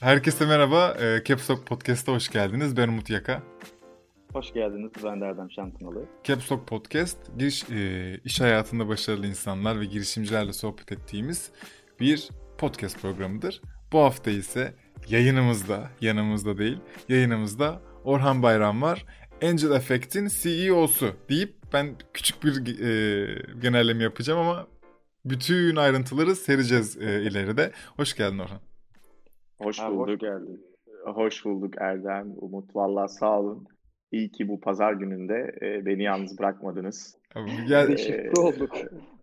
Herkese merhaba. E, Caps Lock Podcast'a hoş geldiniz. Ben Umut Yaka. Hoş geldiniz. Ben de Erdem Şantınalı. Caps Lock Podcast, giriş, e, iş hayatında başarılı insanlar ve girişimcilerle sohbet ettiğimiz bir podcast programıdır. Bu hafta ise yayınımızda, yanımızda değil, yayınımızda Orhan Bayram var. Angel Effect'in CEO'su deyip ben küçük bir e, genelleme yapacağım ama bütün ayrıntıları sereceğiz e, ileride. Hoş geldin Orhan. Hoş ha, bulduk. Hoş geldin. Hoş bulduk Erdem, Umut. Valla sağ olun. İyi ki bu pazar gününde e, beni yalnız bırakmadınız. Gel... Teşekkür olduk.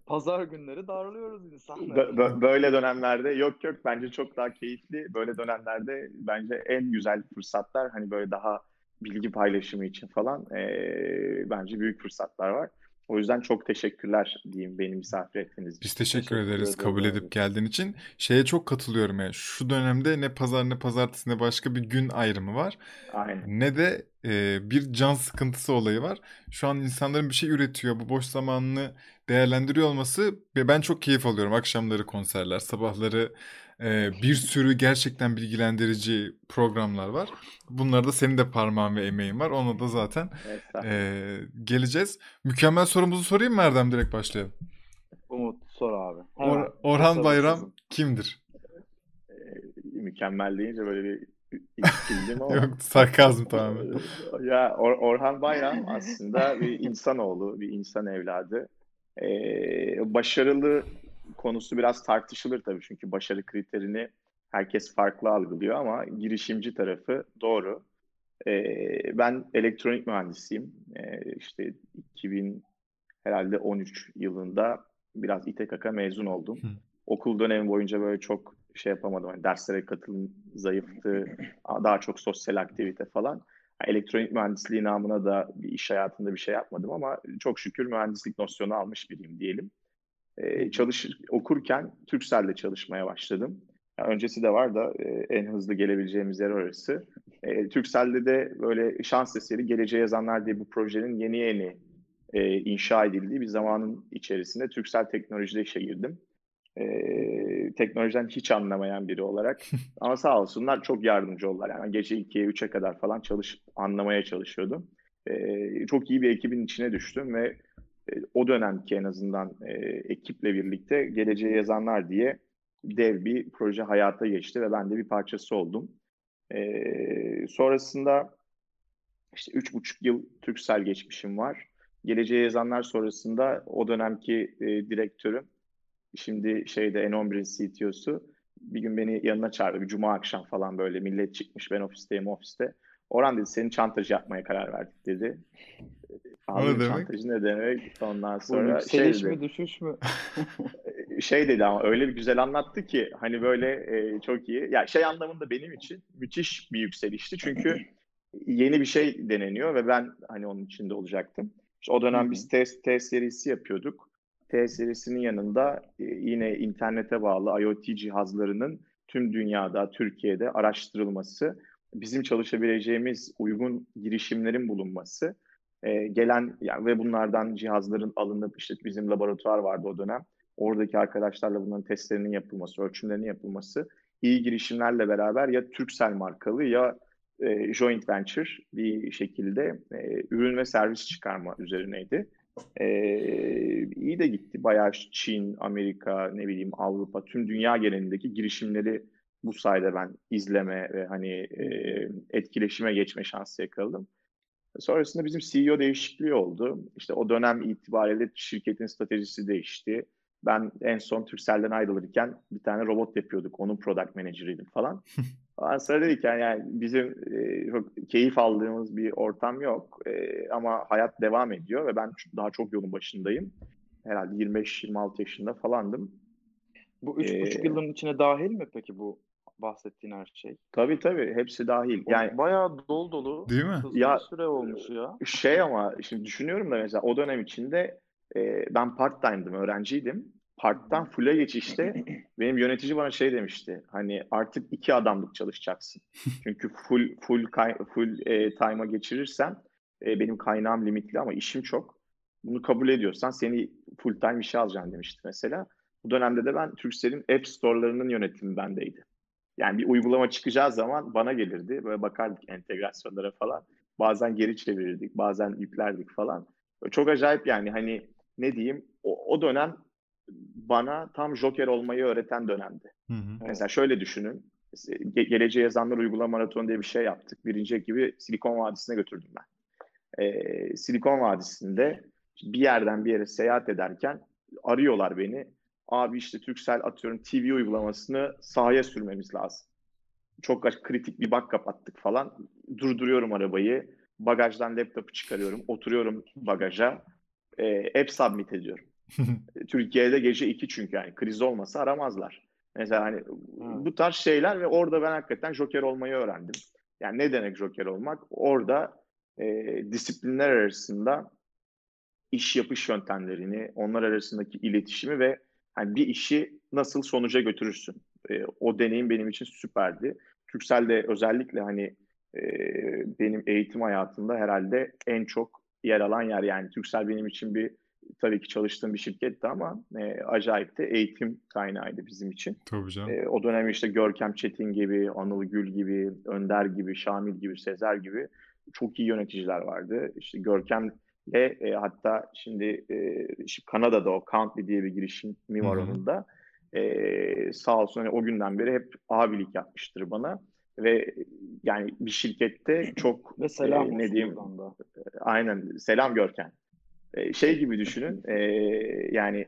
Pazar günleri darlıyoruz insanları. böyle dönemlerde yok yok bence çok daha keyifli. Böyle dönemlerde bence en güzel fırsatlar hani böyle daha bilgi paylaşımı için falan e, bence büyük fırsatlar var. O yüzden çok teşekkürler diyeyim beni misafir ettiğiniz için. Biz teşekkür, teşekkür ederiz ederim. kabul edip geldiğin için. Şeye çok katılıyorum ya. Şu dönemde ne pazar ne pazartesi ne başka bir gün ayrımı var. Aynen. Ne de e, bir can sıkıntısı olayı var. Şu an insanların bir şey üretiyor. Bu boş zamanını değerlendiriyor olması ben çok keyif alıyorum. Akşamları konserler, sabahları e, bir sürü gerçekten bilgilendirici programlar var. Bunlarda senin de parmağın ve emeğin var. Ona da zaten e, geleceğiz. Mükemmel sorumuzu sorayım mı Erdem? Direkt başlayalım. Umut sor abi. Or- Orhan Bayram kimdir? E, mükemmel deyince böyle bir bildim ama. Yok sarkazm tamamen. ya Or- Orhan Bayram aslında bir insanoğlu, bir insan evladı. Ee, başarılı konusu biraz tartışılır tabii çünkü başarı kriterini herkes farklı algılıyor ama girişimci tarafı doğru. Ee, ben elektronik mühendisiyim. Ee, işte 2000 herhalde 13 yılında biraz İTKK mezun oldum. Hı. Okul dönemi boyunca böyle çok şey yapamadım. Yani derslere katılım zayıftı. Daha çok sosyal aktivite falan. elektronik mühendisliği namına da bir iş hayatında bir şey yapmadım ama çok şükür mühendislik nosyonu almış biriyim diyelim. Ee, çalış okurken Turkcell'de çalışmaya başladım. Yani öncesi de var da e, en hızlı gelebileceğimiz yer orası. E, Turkcell'de de böyle şans eseri Geleceğe Yazanlar diye bu projenin yeni yeni e, inşa edildiği bir zamanın içerisinde Turkcell Teknoloji'de işe girdim. E, teknolojiden hiç anlamayan biri olarak. Ama sağ olsunlar çok yardımcı oldular. Yani gece 2'ye 3'e kadar falan çalış anlamaya çalışıyordum. E, çok iyi bir ekibin içine düştüm ve e, o dönemki en azından e, ekiple birlikte Geleceğe Yazanlar diye dev bir proje hayata geçti ve ben de bir parçası oldum. E, sonrasında işte üç buçuk yıl Türksel geçmişim var. Geleceğe Yazanlar sonrasında o dönemki e, direktörüm, şimdi şeyde N11'in CTO'su bir gün beni yanına çağırdı. Bir cuma akşam falan böyle millet çıkmış ben ofisteyim ofiste. Orhan dedi senin çantacı yapmaya karar verdik dedi. Abi ne çantacı ne demek? Ondan sonra Bu şey dedi, mi düşüş mü? şey dedi ama öyle bir güzel anlattı ki hani böyle e, çok iyi. Ya yani şey anlamında benim için müthiş bir yükselişti. Çünkü yeni bir şey deneniyor ve ben hani onun içinde olacaktım. İşte o dönem biz test test serisi yapıyorduk. T serisinin yanında e, yine internete bağlı IoT cihazlarının tüm dünyada, Türkiye'de araştırılması, bizim çalışabileceğimiz uygun girişimlerin bulunması e, gelen yani ve bunlardan cihazların alınıp işte bizim laboratuvar vardı o dönem. Oradaki arkadaşlarla bunların testlerinin yapılması, ölçümlerinin yapılması iyi girişimlerle beraber ya Turkcell markalı ya e, joint venture bir şekilde e, ürün ve servis çıkarma üzerineydi. E, iyi de gitti. Bayağı Çin, Amerika, ne bileyim Avrupa, tüm dünya genelindeki girişimleri bu sayede ben izleme ve hani e, etkileşime geçme şansı yakaladım. Sonrasında bizim CEO değişikliği oldu. İşte o dönem itibariyle şirketin stratejisi değişti. Ben en son Turkcell'den ayrılırken bir tane robot yapıyorduk. Onun product manager'ıydım falan. Ondan sonra dedik yani, yani bizim e, çok keyif aldığımız bir ortam yok. E, ama hayat devam ediyor ve ben daha çok yolun başındayım. Herhalde 25-26 yaşında falandım. Bu üç ee, buçuk yılın içine dahil mi peki bu bahsettiğin her şey. Tabii tabii hepsi dahil. Yani bayağı dolu dolu. Değil mi? Hızlı ya, süre olmuş ya. Şey ama şimdi düşünüyorum da mesela o dönem içinde e, ben part time'dım, öğrenciydim. Part'tan full'e geçişte benim yönetici bana şey demişti. Hani artık iki adamlık çalışacaksın. Çünkü full full full e, time'a geçirirsen e, benim kaynağım limitli ama işim çok. Bunu kabul ediyorsan seni full time işe alacağım demişti mesela. Bu dönemde de ben Turkcell'in App Store'larının yönetimi bendeydi. Yani bir uygulama çıkacağı zaman bana gelirdi. Böyle bakardık entegrasyonlara falan. Bazen geri çevirirdik, bazen yüklerdik falan. Çok acayip yani hani ne diyeyim o, o dönem bana tam Joker olmayı öğreten dönemdi. Hı hı. Mesela şöyle düşünün. Ge- Geleceğe Yazanlar Uygulama Maraton diye bir şey yaptık. Birinci ekibi Silikon Vadisi'ne götürdüm ben. Ee, Silikon Vadisi'nde bir yerden bir yere seyahat ederken arıyorlar beni. Abi işte Türksel atıyorum TV uygulamasını sahaya sürmemiz lazım. Çok kritik bir bak kapattık falan. Durduruyorum arabayı. Bagajdan laptopu çıkarıyorum. Oturuyorum bagaja. E, app submit ediyorum. Türkiye'de gece 2 çünkü yani kriz olmasa aramazlar. Mesela hani hmm. bu tarz şeyler ve orada ben hakikaten joker olmayı öğrendim. Yani ne demek joker olmak? Orada e, disiplinler arasında iş yapış yöntemlerini, onlar arasındaki iletişimi ve hani bir işi nasıl sonuca götürürsün. E, o deneyim benim için süperdi. Türkcell'de özellikle hani e, benim eğitim hayatında herhalde en çok yer alan yer. Yani Türksel benim için bir tabii ki çalıştığım bir şirketti ama e, acayip de eğitim kaynağıydı bizim için. Tabii canım. E, o dönem işte Görkem Çetin gibi, Anıl Gül gibi, Önder gibi, Şamil gibi, Sezer gibi çok iyi yöneticiler vardı. İşte Görkem ve e, hatta şimdi, e, şimdi Kanada'da o Countly diye bir girişimi var onun da. E, sağ olsun hani o günden beri hep abilik yapmıştır bana ve yani bir şirkette çok ve selam e, ne diyeyim da. aynen selam Görkem e, şey gibi düşünün e, yani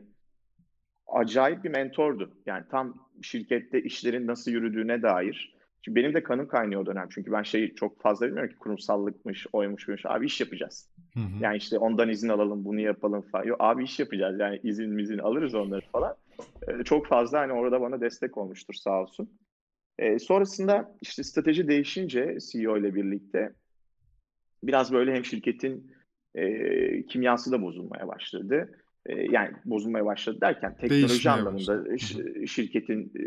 acayip bir mentordu yani tam şirkette işlerin nasıl yürüdüğüne dair Şimdi benim de kanım kaynıyor o dönem. Çünkü ben şeyi çok fazla bilmiyorum ki kurumsallıkmış, oymuş, buymuş. Abi iş yapacağız. Hı hı. Yani işte ondan izin alalım, bunu yapalım falan. Yok abi iş yapacağız. Yani izin izin alırız onları falan. Ee, çok fazla hani orada bana destek olmuştur sağ olsun. Ee, sonrasında işte strateji değişince CEO ile birlikte biraz böyle hem şirketin e, kimyası da bozulmaya başladı. E, yani bozulmaya başladı derken teknoloji Değişmeye anlamında başladı. şirketin e,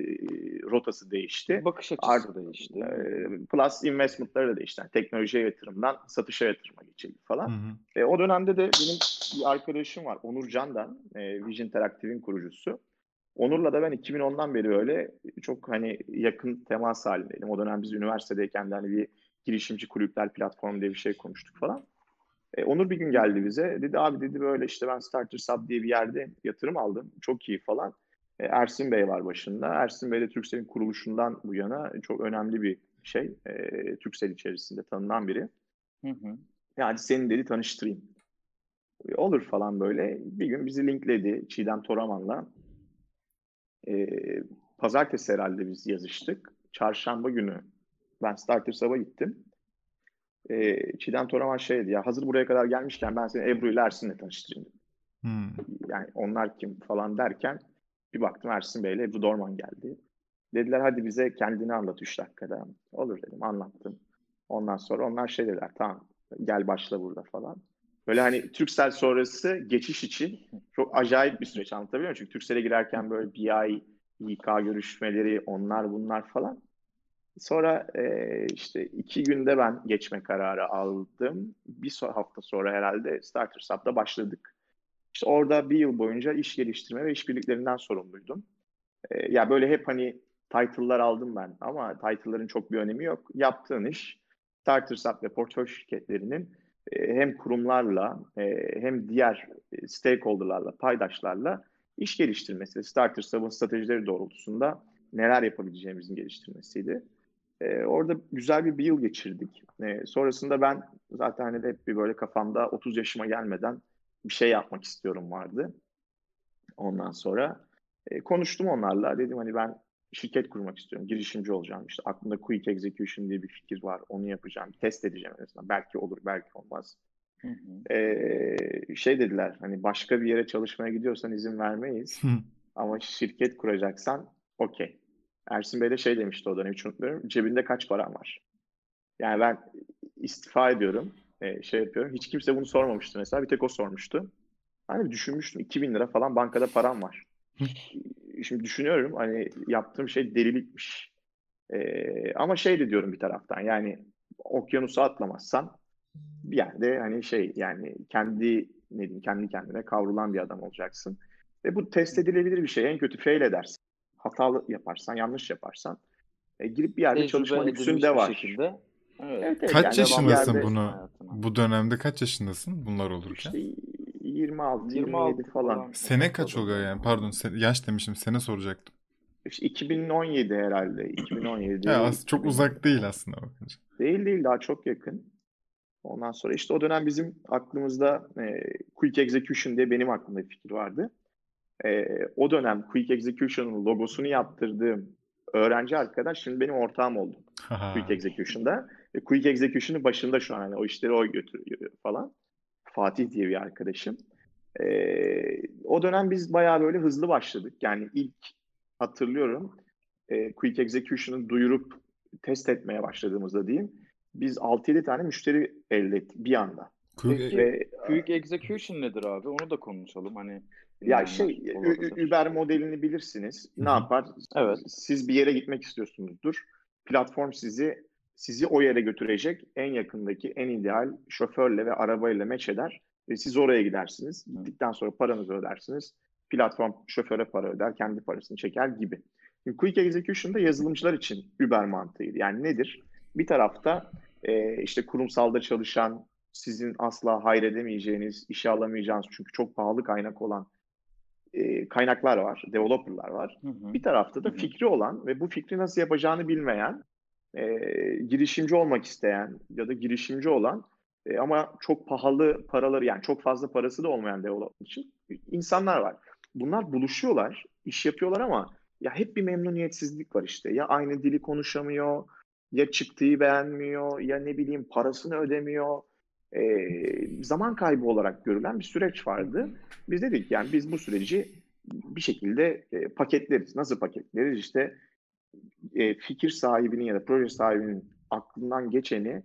rotası değişti. Bakış açısı Art, değişti. E, plus investment'ları da değişti. Yani teknolojiye yatırımdan satışa yatırıma geçildi falan. Hı hı. E, o dönemde de benim bir arkadaşım var Onur Can'dan, e, Vision Interactive'in kurucusu. Onur'la da ben 2010'dan beri öyle çok hani yakın temas halindeydim. O dönem biz üniversitedeyken de hani bir girişimci kulüpler platformu diye bir şey konuştuk falan. E, Onur bir gün geldi bize. Dedi abi dedi böyle işte ben Starter Sub diye bir yerde yatırım aldım. Çok iyi falan. E, Ersin Bey var başında. Ersin Bey de Türkcell'in kuruluşundan bu yana çok önemli bir şey. E, Türkcell içerisinde tanınan biri. Hı hı. Yani seni dedi tanıştırayım. E, olur falan böyle. Bir gün bizi linkledi Çiğdem Toraman'la. E, pazartesi herhalde biz yazıştık. Çarşamba günü ben Starter Sub'a gittim e, Çiğdem Toraman şey dedi ya hazır buraya kadar gelmişken ben seni Ebru ile Ersin'le tanıştırayım dedim. Hmm. Yani onlar kim falan derken bir baktım Ersin Bey ile Ebru Dorman geldi. Dediler hadi bize kendini anlat 3 dakikada. Olur dedim anlattım. Ondan sonra onlar şey dediler tamam gel başla burada falan. Böyle hani Türksel sonrası geçiş için çok acayip bir süreç anlatabiliyor muyum? Çünkü Türksel'e girerken böyle bir ay İK görüşmeleri onlar bunlar falan. Sonra e, işte iki günde ben geçme kararı aldım. Bir hafta sonra herhalde Starter Sub'da başladık. İşte orada bir yıl boyunca iş geliştirme ve işbirliklerinden sorumluydum. E, ya böyle hep hani title'lar aldım ben ama title'ların çok bir önemi yok. Yaptığın iş Starter Sub ve portföy şirketlerinin e, hem kurumlarla e, hem diğer stakeholder'larla, paydaşlarla iş geliştirmesi. Starter Sub'ın stratejileri doğrultusunda neler yapabileceğimizin geliştirmesiydi. E, orada güzel bir, bir yıl geçirdik. E, sonrasında ben zaten hani hep bir böyle kafamda 30 yaşıma gelmeden bir şey yapmak istiyorum vardı. Ondan sonra e, konuştum onlarla. Dedim hani ben şirket kurmak istiyorum. Girişimci olacağım. İşte aklımda Quick Execution diye bir fikir var. Onu yapacağım. Test edeceğim en azından. Belki olur, belki olmaz. Hı hı. Ee, şey dediler hani başka bir yere çalışmaya gidiyorsan izin vermeyiz. Hı. Ama şirket kuracaksan okey. Ersin Bey de şey demişti o dönem hiç unutmuyorum. Cebinde kaç param var? Yani ben istifa ediyorum. E, şey yapıyorum. Hiç kimse bunu sormamıştı mesela. Bir tek o sormuştu. Hani düşünmüştüm 2000 lira falan bankada param var. Şimdi düşünüyorum hani yaptığım şey delilikmiş. E, ama şey de diyorum bir taraftan yani okyanusu atlamazsan bir yerde hani şey yani kendi ne diyeyim kendi kendine kavrulan bir adam olacaksın. Ve bu test edilebilir bir şey. En kötü fail edersin. Hatalı yaparsan, yanlış yaparsan e, girip bir yerde Tecrübe çalışma lüksün de var. Şekilde. Evet. Evet, evet. Kaç yani yaşındasın yerde, bunu? Hayatına. Bu dönemde kaç yaşındasın bunlar olurken? İşte 26, 26 falan. falan. Sene kaç oluyor yani? Pardon yaş demişim. Sene soracaktım. İşte 2017 herhalde. 2017. ya çok uzak değil aslında bakınca. Değil değil daha çok yakın. Ondan sonra işte o dönem bizim aklımızda e, Quick Execution diye benim aklımda bir fikir vardı. E, o dönem Quick Execution'ın logosunu yaptırdığım öğrenci arkadaş şimdi benim ortağım oldu. Quick Execution'da. Ve Quick Execution'ın başında şu an yani o işleri o götürüyor falan. Fatih diye bir arkadaşım. E, o dönem biz bayağı böyle hızlı başladık. Yani ilk hatırlıyorum e, Quick Execution'ı duyurup test etmeye başladığımızda diyeyim. Biz 6-7 tane müşteri elde ettik bir anda. Quick, Ve, Quick Execution nedir abi? Onu da konuşalım. Hani ya şey Uber modelini bilirsiniz. Ne yapar? Evet. Siz bir yere gitmek istiyorsunuzdur. Platform sizi sizi o yere götürecek en yakındaki en ideal şoförle ve arabayla meç eder ve siz oraya gidersiniz. Gittikten sonra paranızı ödersiniz. Platform şoföre para öder, kendi parasını çeker gibi. Şimdi Quick Execution'da yazılımcılar için Uber mantığıydı. Yani nedir? Bir tarafta e, işte kurumsalda çalışan, sizin asla hayredemeyeceğiniz, işe alamayacağınız çünkü çok pahalı kaynak olan e, kaynaklar var, developerlar var. Hı hı. Bir tarafta da hı hı. fikri olan ve bu fikri nasıl yapacağını bilmeyen, e, girişimci olmak isteyen ya da girişimci olan e, ama çok pahalı paraları yani çok fazla parası da olmayan developer için insanlar var. Bunlar buluşuyorlar, iş yapıyorlar ama ya hep bir memnuniyetsizlik var işte. Ya aynı dili konuşamıyor, ya çıktığı beğenmiyor, ya ne bileyim parasını ödemiyor. E, zaman kaybı olarak görülen bir süreç vardı. Biz dedik yani biz bu süreci bir şekilde e, paketleriz. Nasıl paketleriz? İşte e, fikir sahibinin ya da proje sahibinin aklından geçeni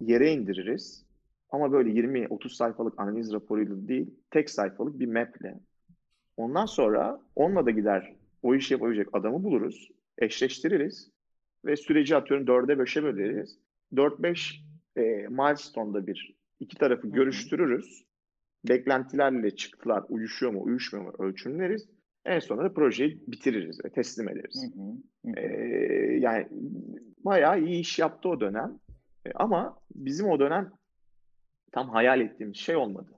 yere indiririz. Ama böyle 20-30 sayfalık analiz raporuyla değil, tek sayfalık bir maple. Ondan sonra onunla da gider o işi yapabilecek adamı buluruz, eşleştiririz ve süreci atıyorum 4'e 5'e böleriz. 4-5 e, milestone'da bir iki tarafı görüştürürüz. Beklentilerle çıktılar uyuşuyor mu uyuşmuyor mu ölçümleriz. En sonunda projeyi bitiririz ve teslim ederiz. Hı hı. Ee, yani bayağı iyi iş yaptı o dönem. Ee, ama bizim o dönem tam hayal ettiğimiz şey olmadı.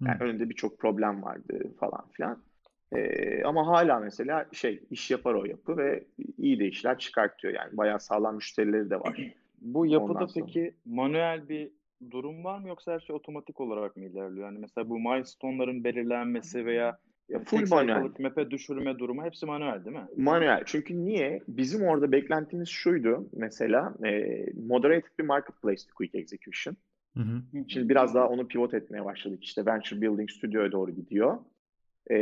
Yani hı. önünde birçok problem vardı falan filan. Ee, ama hala mesela şey iş yapar o yapı ve iyi de işler çıkartıyor. Yani bayağı sağlam müşterileri de var. Bu yapıda peki manuel bir durum var mı yoksa her şey otomatik olarak mı ilerliyor? Yani mesela bu milestone'ların belirlenmesi veya ya full manuel. Map'e düşürme durumu hepsi manuel değil mi? Manuel. Çünkü niye? Bizim orada beklentimiz şuydu mesela e, moderated bir marketplace Quick Execution. Hı hı. Şimdi biraz daha onu pivot etmeye başladık. İşte Venture Building Studio'ya doğru gidiyor. E,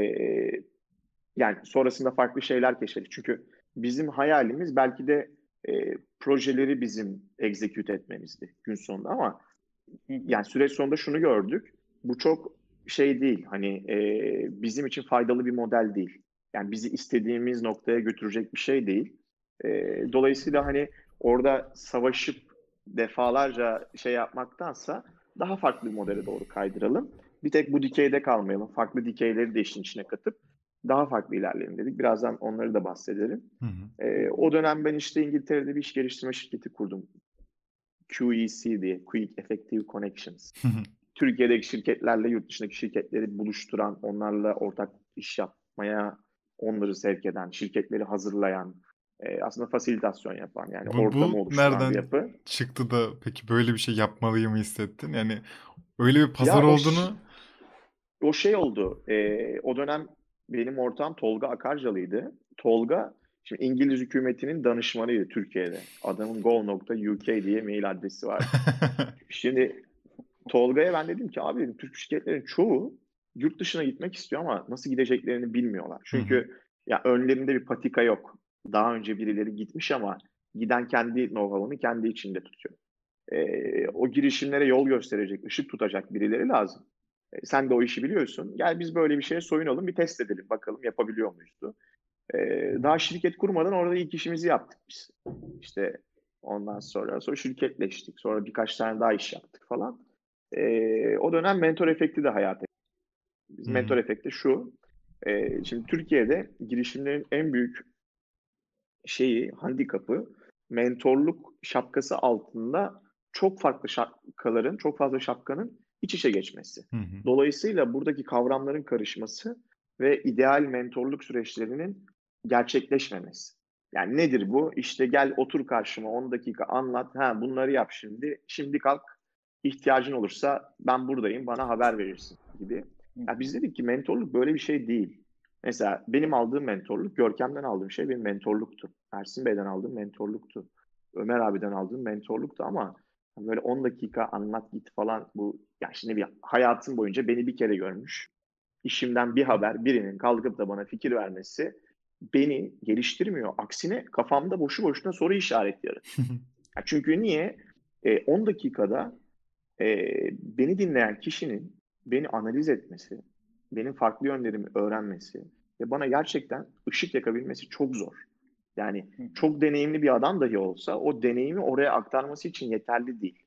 yani sonrasında farklı şeyler keşfettik. Çünkü bizim hayalimiz belki de e, projeleri bizim execute etmemizdi gün sonunda ama yani süreç sonunda şunu gördük. Bu çok şey değil. Hani e, bizim için faydalı bir model değil. Yani bizi istediğimiz noktaya götürecek bir şey değil. E, dolayısıyla hani orada savaşıp defalarca şey yapmaktansa daha farklı bir modele doğru kaydıralım. Bir tek bu dikeyde kalmayalım. Farklı dikeyleri de işin içine katıp daha farklı ilerleyelim dedik. Birazdan onları da bahsedelim. Hı hı. E, o dönem ben işte İngiltere'de bir iş geliştirme şirketi kurdum. QEC diye Quick Effective Connections. Türkiye'deki şirketlerle yurt dışındaki şirketleri buluşturan, onlarla ortak iş yapmaya onları sevk eden, şirketleri hazırlayan, e, aslında fasilitasyon yapan yani bu, ortamı bu oluşturan nereden bir yapı. çıktı da peki böyle bir şey yapmalıyım hissettin? Yani öyle bir pazar ya olduğunu... O, o şey oldu. E, o dönem benim ortağım Tolga Akarcalıydı. Tolga Şimdi İngiliz hükümetinin danışmanıydı Türkiye'de. Adamın go.uk diye mail adresi var. Şimdi Tolga'ya ben dedim ki abi dedim, Türk şirketlerin çoğu yurt dışına gitmek istiyor ama nasıl gideceklerini bilmiyorlar. Çünkü ya önlerinde bir patika yok. Daha önce birileri gitmiş ama giden kendi know-how'ını kendi içinde tutuyor. Ee, o girişimlere yol gösterecek, ışık tutacak birileri lazım. Ee, sen de o işi biliyorsun. Gel biz böyle bir şeye soyunalım, bir test edelim bakalım yapabiliyor muyuz? Ee, daha şirket kurmadan orada ilk işimizi yaptık biz. İşte ondan sonra sonra şirketleştik. Sonra birkaç tane daha iş yaptık falan. Ee, o dönem mentor efekti de hayata Biz hmm. mentor efekti şu. E, şimdi Türkiye'de girişimlerin en büyük şeyi, handikapı mentorluk şapkası altında çok farklı şapkaların, çok fazla şapkanın iç içe geçmesi. Hı hı. Dolayısıyla buradaki kavramların karışması ve ideal mentorluk süreçlerinin gerçekleşmemesi. Yani nedir bu? İşte gel otur karşıma 10 dakika anlat. Ha bunları yap şimdi. Şimdi kalk. İhtiyacın olursa ben buradayım. Bana haber verirsin gibi. Ya biz dedik ki mentorluk böyle bir şey değil. Mesela benim aldığım mentorluk, Görkem'den aldığım şey benim mentorluktu. Ersin Bey'den aldığım mentorluktu. Ömer abiden aldığım mentorluktu ama böyle 10 dakika anlat git falan bu ya şimdi bir hayatım boyunca beni bir kere görmüş. İşimden bir haber birinin kalkıp da bana fikir vermesi beni geliştirmiyor. Aksine kafamda boşu boşuna soru işareti yaratıyor. çünkü niye? E, 10 dakikada e, beni dinleyen kişinin beni analiz etmesi, benim farklı yönlerimi öğrenmesi ve bana gerçekten ışık yakabilmesi çok zor. Yani çok deneyimli bir adam dahi olsa o deneyimi oraya aktarması için yeterli değil.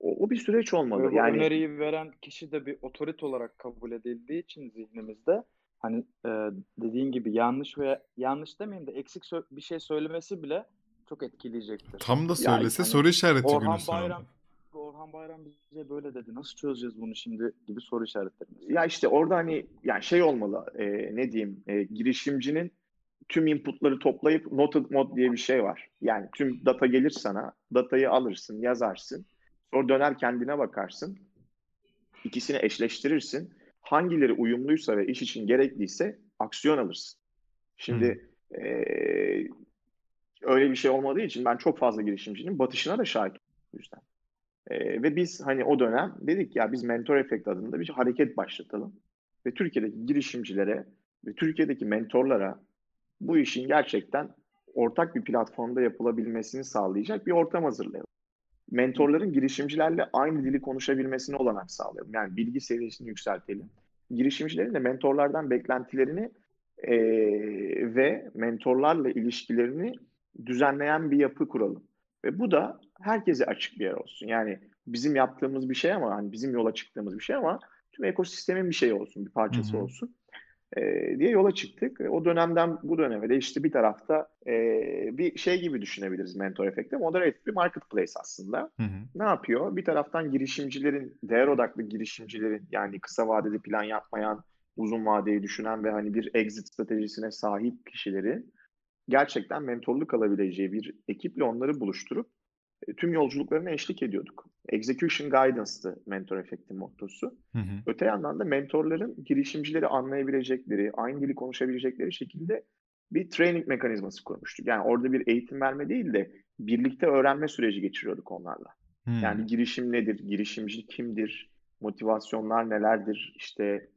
O, o bir süreç olmalı. Yani öneriyi veren kişi de bir otorite olarak kabul edildiği için zihnimizde hani e, dediğin gibi yanlış veya yanlış demeyeyim de eksik bir şey söylemesi bile çok etkileyecektir. Tam da söylese yani, soru işareti Orhan günü sonra. Bayram, Orhan Bayram bize böyle dedi. Nasıl çözeceğiz bunu şimdi gibi soru işaretleri. Ya işte orada hani yani şey olmalı e, ne diyeyim e, girişimcinin tüm inputları toplayıp noted mod diye bir şey var. Yani tüm data gelir sana, datayı alırsın, yazarsın. Sonra döner kendine bakarsın. İkisini eşleştirirsin. Hangileri uyumluysa ve iş için gerekliyse aksiyon alırsın. Şimdi hmm. e, öyle bir şey olmadığı için ben çok fazla girişimcinin batışına da şahit o yüzden. E, ve biz hani o dönem dedik ya biz Mentor Effect adında bir hareket başlatalım. Ve Türkiye'deki girişimcilere ve Türkiye'deki mentorlara bu işin gerçekten ortak bir platformda yapılabilmesini sağlayacak bir ortam hazırlayalım. Mentorların girişimcilerle aynı dili konuşabilmesine olanak sağlayalım. Yani bilgi seviyesini yükseltelim. Girişimcilerin de mentorlardan beklentilerini e, ve mentorlarla ilişkilerini düzenleyen bir yapı kuralım. Ve bu da herkese açık bir yer olsun. Yani bizim yaptığımız bir şey ama hani bizim yola çıktığımız bir şey ama tüm ekosistemin bir şey olsun, bir parçası Hı-hı. olsun e, diye yola çıktık. O dönemden bu döneme de işte bir tarafta e, bir şey gibi düşünebiliriz mentor efekti. Moderate bir marketplace aslında. Hı hı. Ne yapıyor? Bir taraftan girişimcilerin, değer odaklı girişimcilerin yani kısa vadede plan yapmayan, uzun vadeyi düşünen ve hani bir exit stratejisine sahip kişilerin gerçekten mentorluk alabileceği bir ekiple onları buluşturup e, tüm yolculuklarına eşlik ediyorduk. Execution Guidance'tı mentor efektin mottosu. Hı hı. Öte yandan da mentorların girişimcileri anlayabilecekleri, aynı dili konuşabilecekleri şekilde bir training mekanizması kurmuştuk. Yani orada bir eğitim verme değil de birlikte öğrenme süreci geçiriyorduk onlarla. Hı. Yani girişim nedir, girişimci kimdir, motivasyonlar nelerdir, işte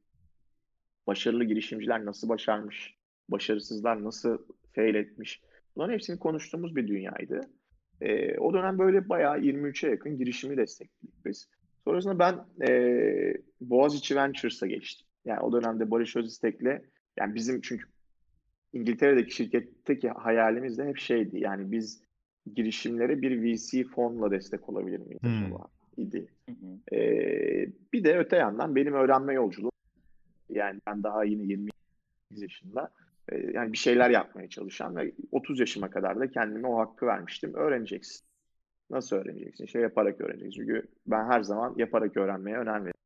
başarılı girişimciler nasıl başarmış, başarısızlar nasıl fail etmiş. Bunların hepsini konuştuğumuz bir dünyaydı. E, o dönem böyle bayağı 23'e yakın girişimi destekledik biz. Sonrasında ben e, Boğaziçi Ventures'a geçtim. Yani o dönemde Barış Özistek'le yani bizim çünkü İngiltere'deki şirketteki hayalimiz de hep şeydi. Yani biz girişimlere bir VC fonla destek olabilir miyiz hmm. acaba? idi. Ee, bir de öte yandan benim öğrenme yolculuğum yani ben daha yine 20 yaşında ee, yani bir şeyler yapmaya çalışan ve 30 yaşıma kadar da kendime o hakkı vermiştim. Öğreneceksin. Nasıl öğreneceksin? Şey yaparak öğreneceksin. Çünkü ben her zaman yaparak öğrenmeye önem veriyorum.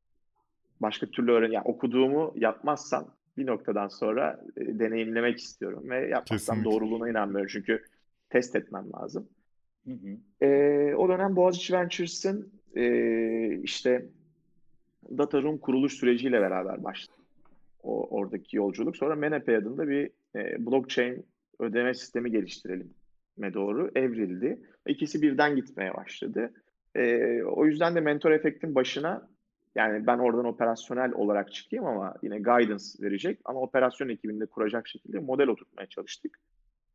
Başka türlü öğren yani okuduğumu yapmazsam bir noktadan sonra e, deneyimlemek istiyorum ve yapmazsam Kesinlikle. doğruluğuna inanmıyorum. Çünkü test etmem lazım. Hı hı. E, o dönem Boğaziçi Ventures'ın e, işte Data Room kuruluş süreciyle beraber başladı o oradaki yolculuk. Sonra MNP adında bir e, blockchain ödeme sistemi geliştirelim doğru evrildi. İkisi birden gitmeye başladı. E, o yüzden de mentor efektin başına yani ben oradan operasyonel olarak çıkayım ama yine guidance verecek ama operasyon ekibinde kuracak şekilde model oturtmaya çalıştık.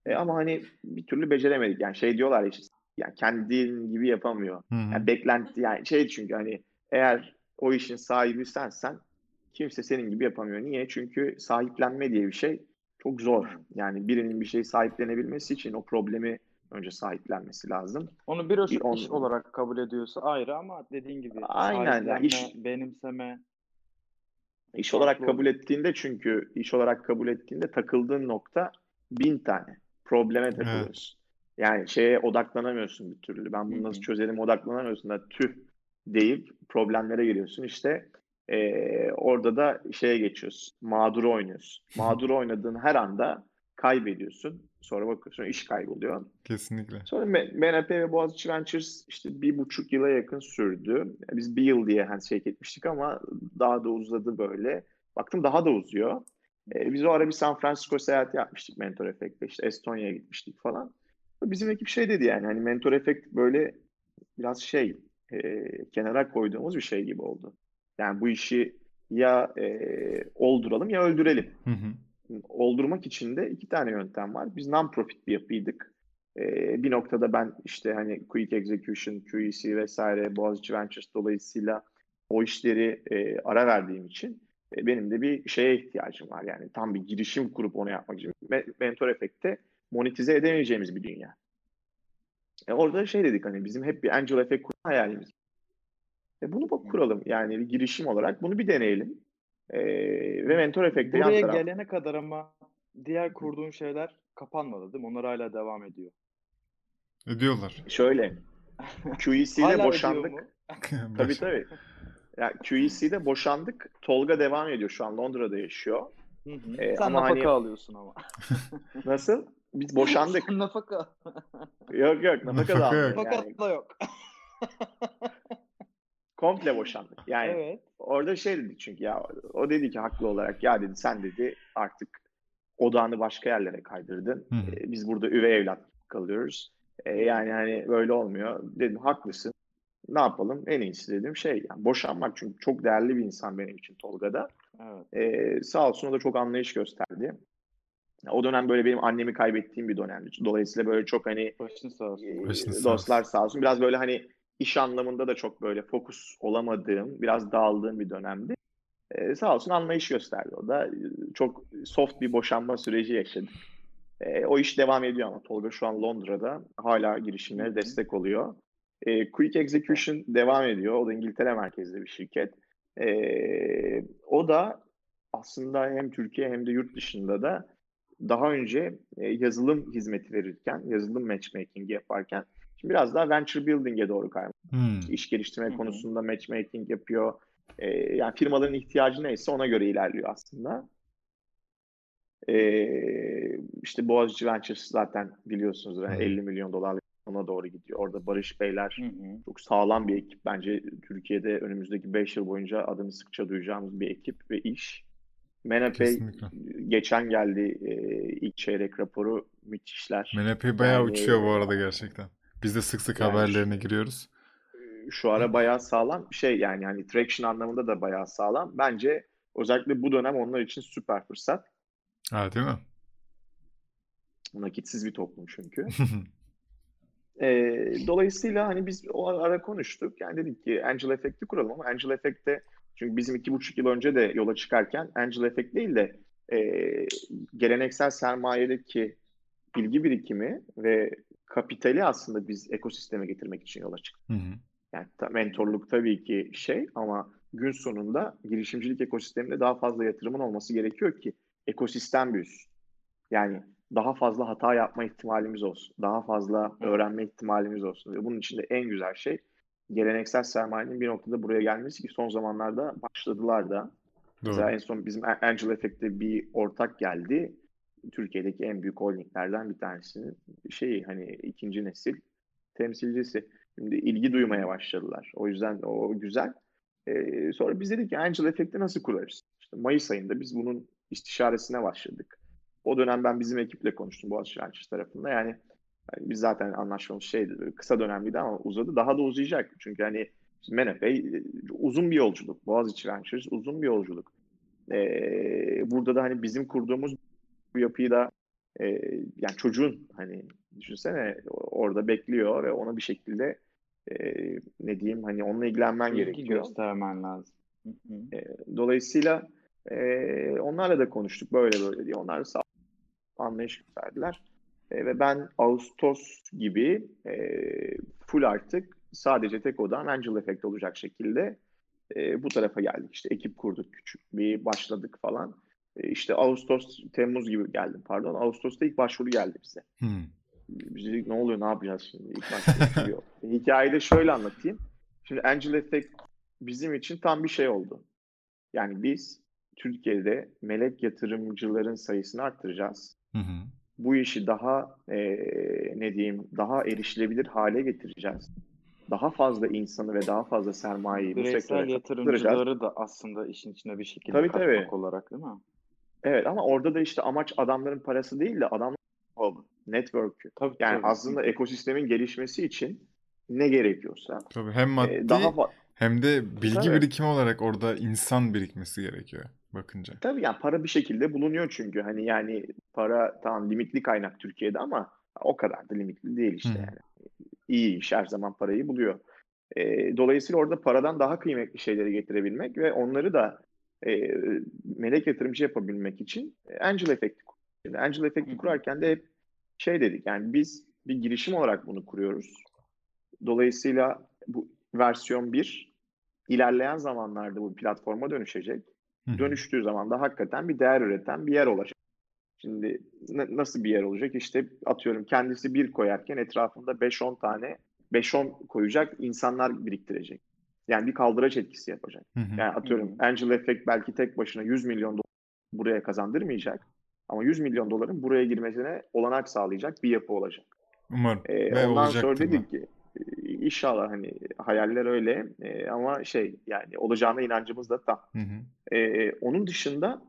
E, ama hani bir türlü beceremedik. Yani şey diyorlar ya işte yani kendin gibi yapamıyor. Hmm. Yani beklenti yani şey çünkü hani eğer o işin sahibi sensen kimse senin gibi yapamıyor. Niye? Çünkü sahiplenme diye bir şey çok zor. Yani birinin bir şey sahiplenebilmesi için o problemi önce sahiplenmesi lazım. Onu bir iş, on... iş olarak kabul ediyorsa ayrı ama dediğin gibi Aynen. Yani iş... benimseme İş olarak kabul ettiğinde çünkü iş olarak kabul ettiğinde takıldığın nokta bin tane. Probleme takılıyorsun. Evet. Yani şeye odaklanamıyorsun bir türlü. Ben bunu nasıl çözelim odaklanamıyorsun da tüh deyip problemlere giriyorsun. İşte ee, orada da şeye geçiyorsun. Mağduru oynuyorsun. Mağduru oynadığın her anda kaybediyorsun. Sonra bakıyorsun iş kayboluyor. Kesinlikle. Sonra MNP ve Boğaziçi Ventures işte bir buçuk yıla yakın sürdü. Biz bir yıl diye handshake etmiştik ama daha da uzadı böyle. Baktım daha da uzuyor. Ee, biz o ara bir San Francisco seyahati yapmıştık Mentor Effect'te. İşte Estonya'ya gitmiştik falan. Bizim ekip şey dedi yani hani Mentor Effect böyle biraz şey e, kenara koyduğumuz bir şey gibi oldu. Yani bu işi ya e, olduralım ya öldürelim. Hı hı. Oldurmak için de iki tane yöntem var. Biz non-profit bir yapıydık. E, bir noktada ben işte hani Quick Execution, QEC vesaire, Boğaziçi Ventures dolayısıyla o işleri e, ara verdiğim için e, benim de bir şeye ihtiyacım var. Yani tam bir girişim kurup onu yapmak için. Mentor Effect'te monetize edemeyeceğimiz bir dünya. E orada şey dedik hani bizim hep bir Angel Effect kurma hayalimiz. E bunu bak kuralım yani bir girişim olarak bunu bir deneyelim. E, ve mentor efekti Buraya yan taraf. gelene kadar ama diğer kurduğun şeyler kapanmadı değil mi? Onlar hala devam ediyor. Ediyorlar. Şöyle. QEC'de boşandık. tabii tabii. Yani QEC'de boşandık. Tolga devam ediyor şu an Londra'da yaşıyor. Hı hı. Ee, Sen ama nafaka hani... alıyorsun ama. Nasıl? Biz boşandık. Sen nafaka. yok yok nafaka da almıyorum. Nafaka yani. da yok. Komple boşandık. Yani evet. orada şey dedi çünkü ya o dedi ki haklı olarak ya dedi sen dedi artık odağını başka yerlere kaydırdın. Ee, biz burada üvey evlat kalıyoruz. Ee, yani hani böyle olmuyor. Dedim haklısın. Ne yapalım? En iyisi dedim şey yani boşanmak çünkü çok değerli bir insan benim için Tolga'da. Evet. Ee, sağ olsun o da çok anlayış gösterdi. O dönem böyle benim annemi kaybettiğim bir dönemdi. Dolayısıyla böyle çok hani Başın sağ olsun. E, dostlar sağ olsun. Biraz böyle hani iş anlamında da çok böyle fokus olamadığım, biraz dağıldığım bir dönemdi. Ee, sağ olsun anlayış gösterdi o da. Çok soft bir boşanma süreci yaşadık. Ee, o iş devam ediyor ama Tolga şu an Londra'da. Hala girişimlere destek oluyor. Ee, Quick Execution devam ediyor. O da İngiltere merkezli bir şirket. Ee, o da aslında hem Türkiye hem de yurt dışında da daha önce e, yazılım hizmeti verirken, yazılım matchmaking yaparken Şimdi biraz daha venture building'e doğru kaymak. Hmm. İş geliştirme hmm. konusunda matchmaking yapıyor. Ee, yani firmaların ihtiyacı neyse ona göre ilerliyor aslında. Ee, işte Boğaziçi Ventures zaten biliyorsunuz yani hmm. 50 milyon dolarlık ona doğru gidiyor. Orada Barış Beyler hmm. çok sağlam bir ekip. Bence Türkiye'de önümüzdeki 5 yıl boyunca adını sıkça duyacağımız bir ekip ve iş. Menepay geçen geldi e, ilk çeyrek raporu müthişler. Menepay bayağı yani, uçuyor bu arada gerçekten. Biz de sık sık yani haberlerine giriyoruz. Şu ara bayağı sağlam şey yani yani traction anlamında da bayağı sağlam. Bence özellikle bu dönem onlar için süper fırsat. Ha değil mi? Nakitsiz bir toplum çünkü. e, dolayısıyla hani biz o ara konuştuk. Yani dedik ki Angel Effect'i kuralım ama Angel Effect'te çünkü bizim iki buçuk yıl önce de yola çıkarken Angel Effect değil de e, geleneksel sermayedeki bilgi birikimi ve kapitali aslında biz ekosisteme getirmek için yola çıktık. Hı hı. Yani mentorluk tabii ki şey ama gün sonunda girişimcilik ekosisteminde daha fazla yatırımın olması gerekiyor ki ekosistem büyüsün. Yani daha fazla hata yapma ihtimalimiz olsun. Daha fazla öğrenme ihtimalimiz olsun. Ve bunun için de en güzel şey geleneksel sermayenin bir noktada buraya gelmesi ki son zamanlarda başladılar da. Doğru. Mesela en son bizim Angel Effect'te bir ortak geldi. Türkiye'deki en büyük holdinglerden bir tanesinin şeyi hani ikinci nesil temsilcisi. Şimdi ilgi duymaya başladılar. O yüzden o güzel. Ee, sonra biz dedik ki Angel Effect'i nasıl kurarız? İşte Mayıs ayında biz bunun istişaresine başladık. O dönem ben bizim ekiple konuştum Boğaziçi Ventures tarafında. Yani, yani biz zaten anlaşmamız şeydi, kısa dönemliydi ama uzadı. Daha da uzayacak. Çünkü hani Menepay uzun bir yolculuk. Boğaziçi Ventures uzun bir yolculuk. Ee, burada da hani bizim kurduğumuz bu yapıyı da e, yani çocuğun hani düşünsene orada bekliyor ve ona bir şekilde e, ne diyeyim hani onunla ilgilenmen İlgi gerekiyor. göstermen lazım. E, dolayısıyla e, onlarla da konuştuk böyle böyle diye. Onlar da sağ anlayış gösterdiler. E, ve ben Ağustos gibi e, full artık sadece tek odam Angel Effect olacak şekilde e, bu tarafa geldik. İşte ekip kurduk küçük bir başladık falan. E, işte Ağustos, Temmuz gibi geldim pardon. Ağustos'ta ilk başvuru geldi bize. Hmm. Biz dedik ne oluyor ne yapacağız şimdi? İlk başvuru Hikayeyi de şöyle anlatayım. Şimdi Angel Effect bizim için tam bir şey oldu. Yani biz Türkiye'de melek yatırımcıların sayısını arttıracağız. Hı hı. Bu işi daha e, ne diyeyim daha erişilebilir hale getireceğiz. Daha fazla insanı ve daha fazla sermayeyi Bireysel bu sektöre yatırımcıları da aslında işin içine bir şekilde tabii, katmak tabii. olarak değil mi? Evet ama orada da işte amaç adamların parası değil de adam network'ü. Tabii, yani tabii. aslında ekosistemin gelişmesi için ne gerekiyorsa. Tabii hem maddi e, daha hem de bilgi tabii. birikimi olarak orada insan birikmesi gerekiyor bakınca. Tabii yani para bir şekilde bulunuyor çünkü. Hani yani para tamam limitli kaynak Türkiye'de ama o kadar da limitli değil işte Hı. yani. İyi iş her zaman parayı buluyor. E, dolayısıyla orada paradan daha kıymetli şeyleri getirebilmek ve onları da e, melek yatırımcı yapabilmek için Angel Effect'i Şimdi Angel Effect'i kurarken de hep şey dedik yani biz bir girişim olarak bunu kuruyoruz. Dolayısıyla bu versiyon 1 ilerleyen zamanlarda bu platforma dönüşecek. Hı. Dönüştüğü zaman da hakikaten bir değer üreten bir yer olacak. Şimdi nasıl bir yer olacak? İşte atıyorum kendisi bir koyarken etrafında 5-10 tane 5-10 koyacak insanlar biriktirecek. Yani bir kaldıraç etkisi yapacak. Hı hı. Yani atıyorum hı hı. Angel Effect belki tek başına 100 milyon dolar buraya kazandırmayacak. Ama 100 milyon doların buraya girmesine olanak sağlayacak bir yapı olacak. Umarım. Ee, ondan sonra dedik ki inşallah hani hayaller öyle e, ama şey yani olacağına inancımız da tam. Hı hı. E, onun dışında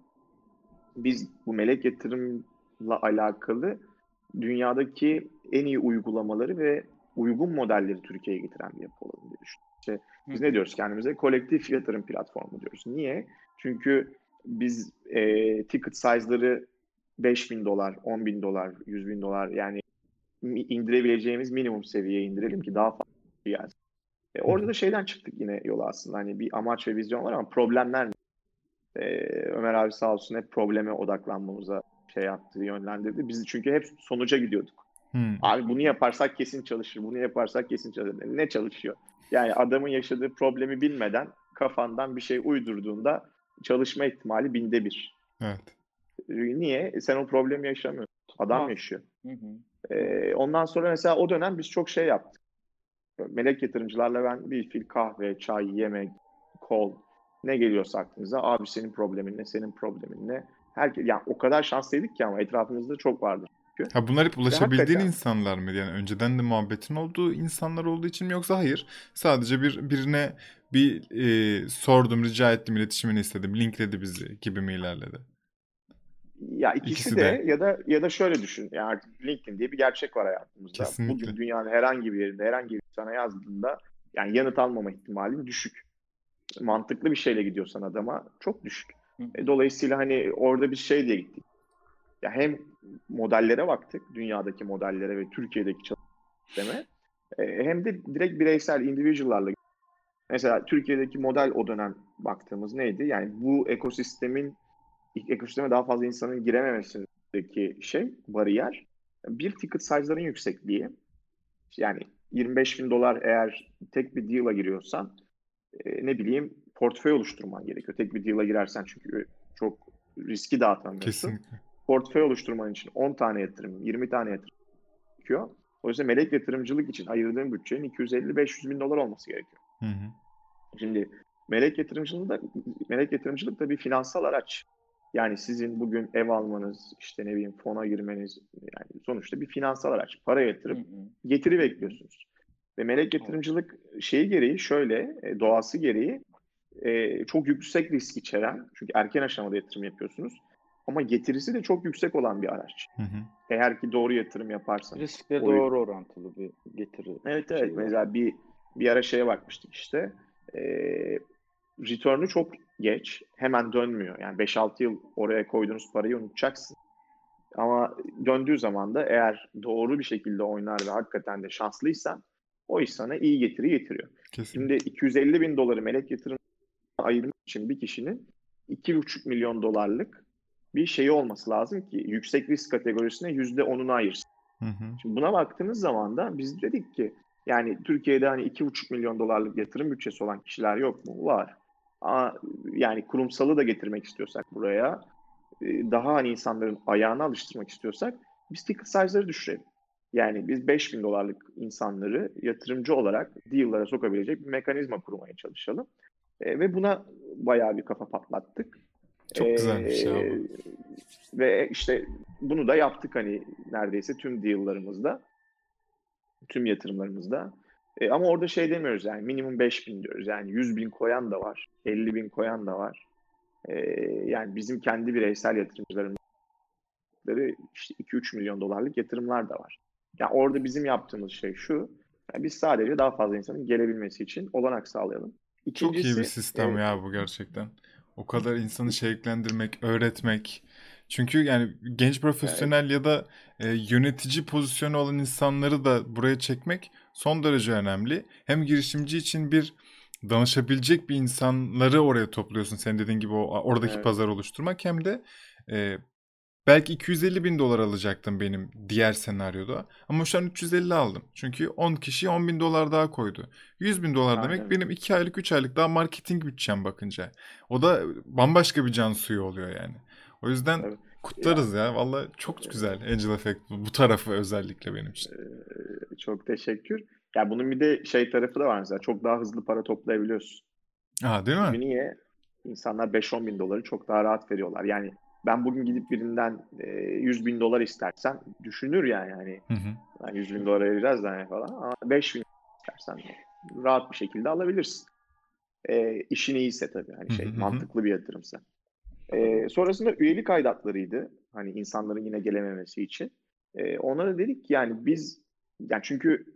biz bu melek yatırımla alakalı dünyadaki en iyi uygulamaları ve uygun modelleri Türkiye'ye getiren bir yapı olalım diye düşündük. İşte biz ne diyoruz kendimize? Kolektif yatırım platformu diyoruz. Niye? Çünkü biz e, ticket size'ları 5 bin dolar, 10 bin dolar, 100 bin dolar yani indirebileceğimiz minimum seviyeye indirelim ki daha fazla gelsin. E, orada da şeyden çıktık yine yola aslında. Hani bir amaç ve vizyon var ama problemler? E, Ömer abi sağ olsun hep probleme odaklanmamıza şey yaptı, yönlendirdi. Biz çünkü hep sonuca gidiyorduk. Hmm. Abi bunu yaparsak kesin çalışır, bunu yaparsak kesin çalışır. Ne çalışıyor? Yani adamın yaşadığı problemi bilmeden kafandan bir şey uydurduğunda çalışma ihtimali binde bir. Evet. Niye? E, sen o problemi yaşamıyorsun. Adam ha. yaşıyor. Hı hı. Ee, ondan sonra mesela o dönem biz çok şey yaptık. Melek yatırımcılarla ben bir fil kahve, çay, yemek, kol ne geliyorsa aklınıza abi senin problemin ne, senin problemin ne. Herkes, yani o kadar şanslıydık ki ama etrafımızda çok vardı. Çünkü. Ha bunlar hep ulaşabildiğin insanlar mı? Yani önceden de muhabbetin olduğu insanlar olduğu için mi yoksa hayır? Sadece bir birine bir e, sordum, rica ettim, iletişimini istedim, linkledi bizi gibi mi ilerledi? Ya ikisi, ikisi de, de ya da ya da şöyle düşün. Yani artık LinkedIn diye bir gerçek var hayatımızda. Kesinlikle. Bugün dünyanın herhangi bir yerinde herhangi bir sana yazdığında yani yanıt almama ihtimalin düşük. Mantıklı bir şeyle gidiyorsan adama çok düşük. E, dolayısıyla hani orada bir şey diye gittik. Ya hem modellere baktık, dünyadaki modellere ve Türkiye'deki çalışma e, hem de direkt bireysel individual'larla Mesela Türkiye'deki model o dönem baktığımız neydi? Yani bu ekosistemin ekosisteme daha fazla insanın girememesindeki şey, bariyer. Bir ticket size'ların yüksekliği. Yani 25 bin dolar eğer tek bir deal'a giriyorsan e, ne bileyim portföy oluşturman gerekiyor. Tek bir deal'a girersen çünkü çok riski dağıtamıyorsun. Kesinlikle. Portföy oluşturman için 10 tane yatırım, 20 tane yatırım gerekiyor. O yüzden melek yatırımcılık için ayırdığın bütçenin 250-500 bin dolar olması gerekiyor. Hı hı. Şimdi melek yatırımcılık da melek yatırımcılık da bir finansal araç. Yani sizin bugün ev almanız, işte ne bileyim fona girmeniz yani sonuçta bir finansal araç. Para yatırıp getiri bekliyorsunuz. Ve melek yatırımcılık şeyi gereği şöyle, e, doğası gereği e, çok yüksek risk içeren, çünkü erken aşamada yatırım yapıyorsunuz. Ama getirisi de çok yüksek olan bir araç. Hı hı. Eğer ki doğru yatırım yaparsanız. Riskle doğru orantılı bir getiri. Evet evet. Şey Mesela bir bir ara şeye bakmıştık işte. E, return'u çok geç. Hemen dönmüyor. Yani 5-6 yıl oraya koyduğunuz parayı unutacaksın. Ama döndüğü zaman da eğer doğru bir şekilde oynar ve hakikaten de şanslıysan o iş sana iyi getiri getiriyor. Kesin. Şimdi 250 bin doları melek yatırım ayırmak için bir kişinin 2,5 milyon dolarlık bir şeyi olması lazım ki yüksek risk kategorisine %10'unu ayırsın. Hı hı. Şimdi buna baktığınız zaman da biz dedik ki yani Türkiye'de hani 2,5 milyon dolarlık yatırım bütçesi olan kişiler yok mu? Var. Aa, yani kurumsalı da getirmek istiyorsak buraya, e, daha hani insanların ayağına alıştırmak istiyorsak biz ticket size'ları düşürelim. Yani biz 5000 dolarlık insanları yatırımcı olarak deal'lara sokabilecek bir mekanizma kurmaya çalışalım. E, ve buna bayağı bir kafa patlattık. Çok güzel bir şey abi. Ve işte bunu da yaptık hani neredeyse tüm deal'larımızda. Tüm yatırımlarımızda. E, ama orada şey demiyoruz yani minimum 5000 diyoruz. Yani 100 bin koyan da var. 50 bin koyan da var. E, yani bizim kendi bireysel yatırımcılarımız işte 2-3 milyon dolarlık yatırımlar da var. Yani orada bizim yaptığımız şey şu. Yani biz sadece daha fazla insanın gelebilmesi için olanak sağlayalım. İkincisi, Çok iyi bir sistem e, ya bu gerçekten. O kadar insanı şevklendirmek, öğretmek. Çünkü yani genç profesyonel evet. ya da e, yönetici pozisyonu olan insanları da buraya çekmek son derece önemli. Hem girişimci için bir danışabilecek bir insanları oraya topluyorsun. Sen dediğin gibi o oradaki evet. pazar oluşturmak hem de e, belki 250 bin dolar alacaktım benim diğer senaryoda. Ama şu an 350 aldım. Çünkü 10 kişi 10 bin dolar daha koydu. 100 bin dolar Aynen. demek benim 2 aylık 3 aylık daha marketing bütçem bakınca. O da bambaşka bir can suyu oluyor yani. O yüzden evet. kutlarız ya. ya. Valla çok güzel Angel Effect bu tarafı özellikle benim için. Ee, çok teşekkür. Ya bunun bir de şey tarafı da var mesela. Çok daha hızlı para toplayabiliyorsun. Ha değil mi? Çünkü niye? İnsanlar 5-10 bin doları çok daha rahat veriyorlar. Yani ben bugün gidip birinden e, 100 bin dolar istersen düşünür yani. yani hı hı. Yani 100 bin dolar vereceğiz de falan. Ama 5 bin istersen rahat bir şekilde alabilirsin. E, işin iyiyse tabii. Hani şey hı hı. mantıklı bir yatırımsa. E, sonrasında üyelik aidatlarıydı. Hani insanların yine gelememesi için. E, onlara dedik ki yani biz yani çünkü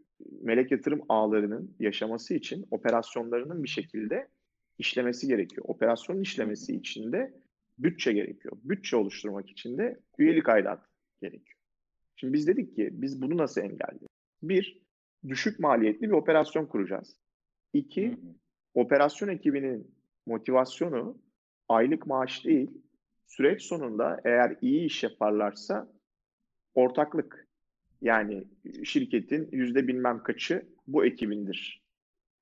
melek yatırım ağlarının yaşaması için operasyonlarının bir şekilde işlemesi gerekiyor. Operasyonun işlemesi için de bütçe gerekiyor. Bütçe oluşturmak için de üyelik aidat gerekiyor. Şimdi biz dedik ki biz bunu nasıl engelleyelim? Bir, düşük maliyetli bir operasyon kuracağız. İki, operasyon ekibinin motivasyonu aylık maaş değil, süreç sonunda eğer iyi iş yaparlarsa ortaklık. Yani şirketin yüzde bilmem kaçı bu ekibindir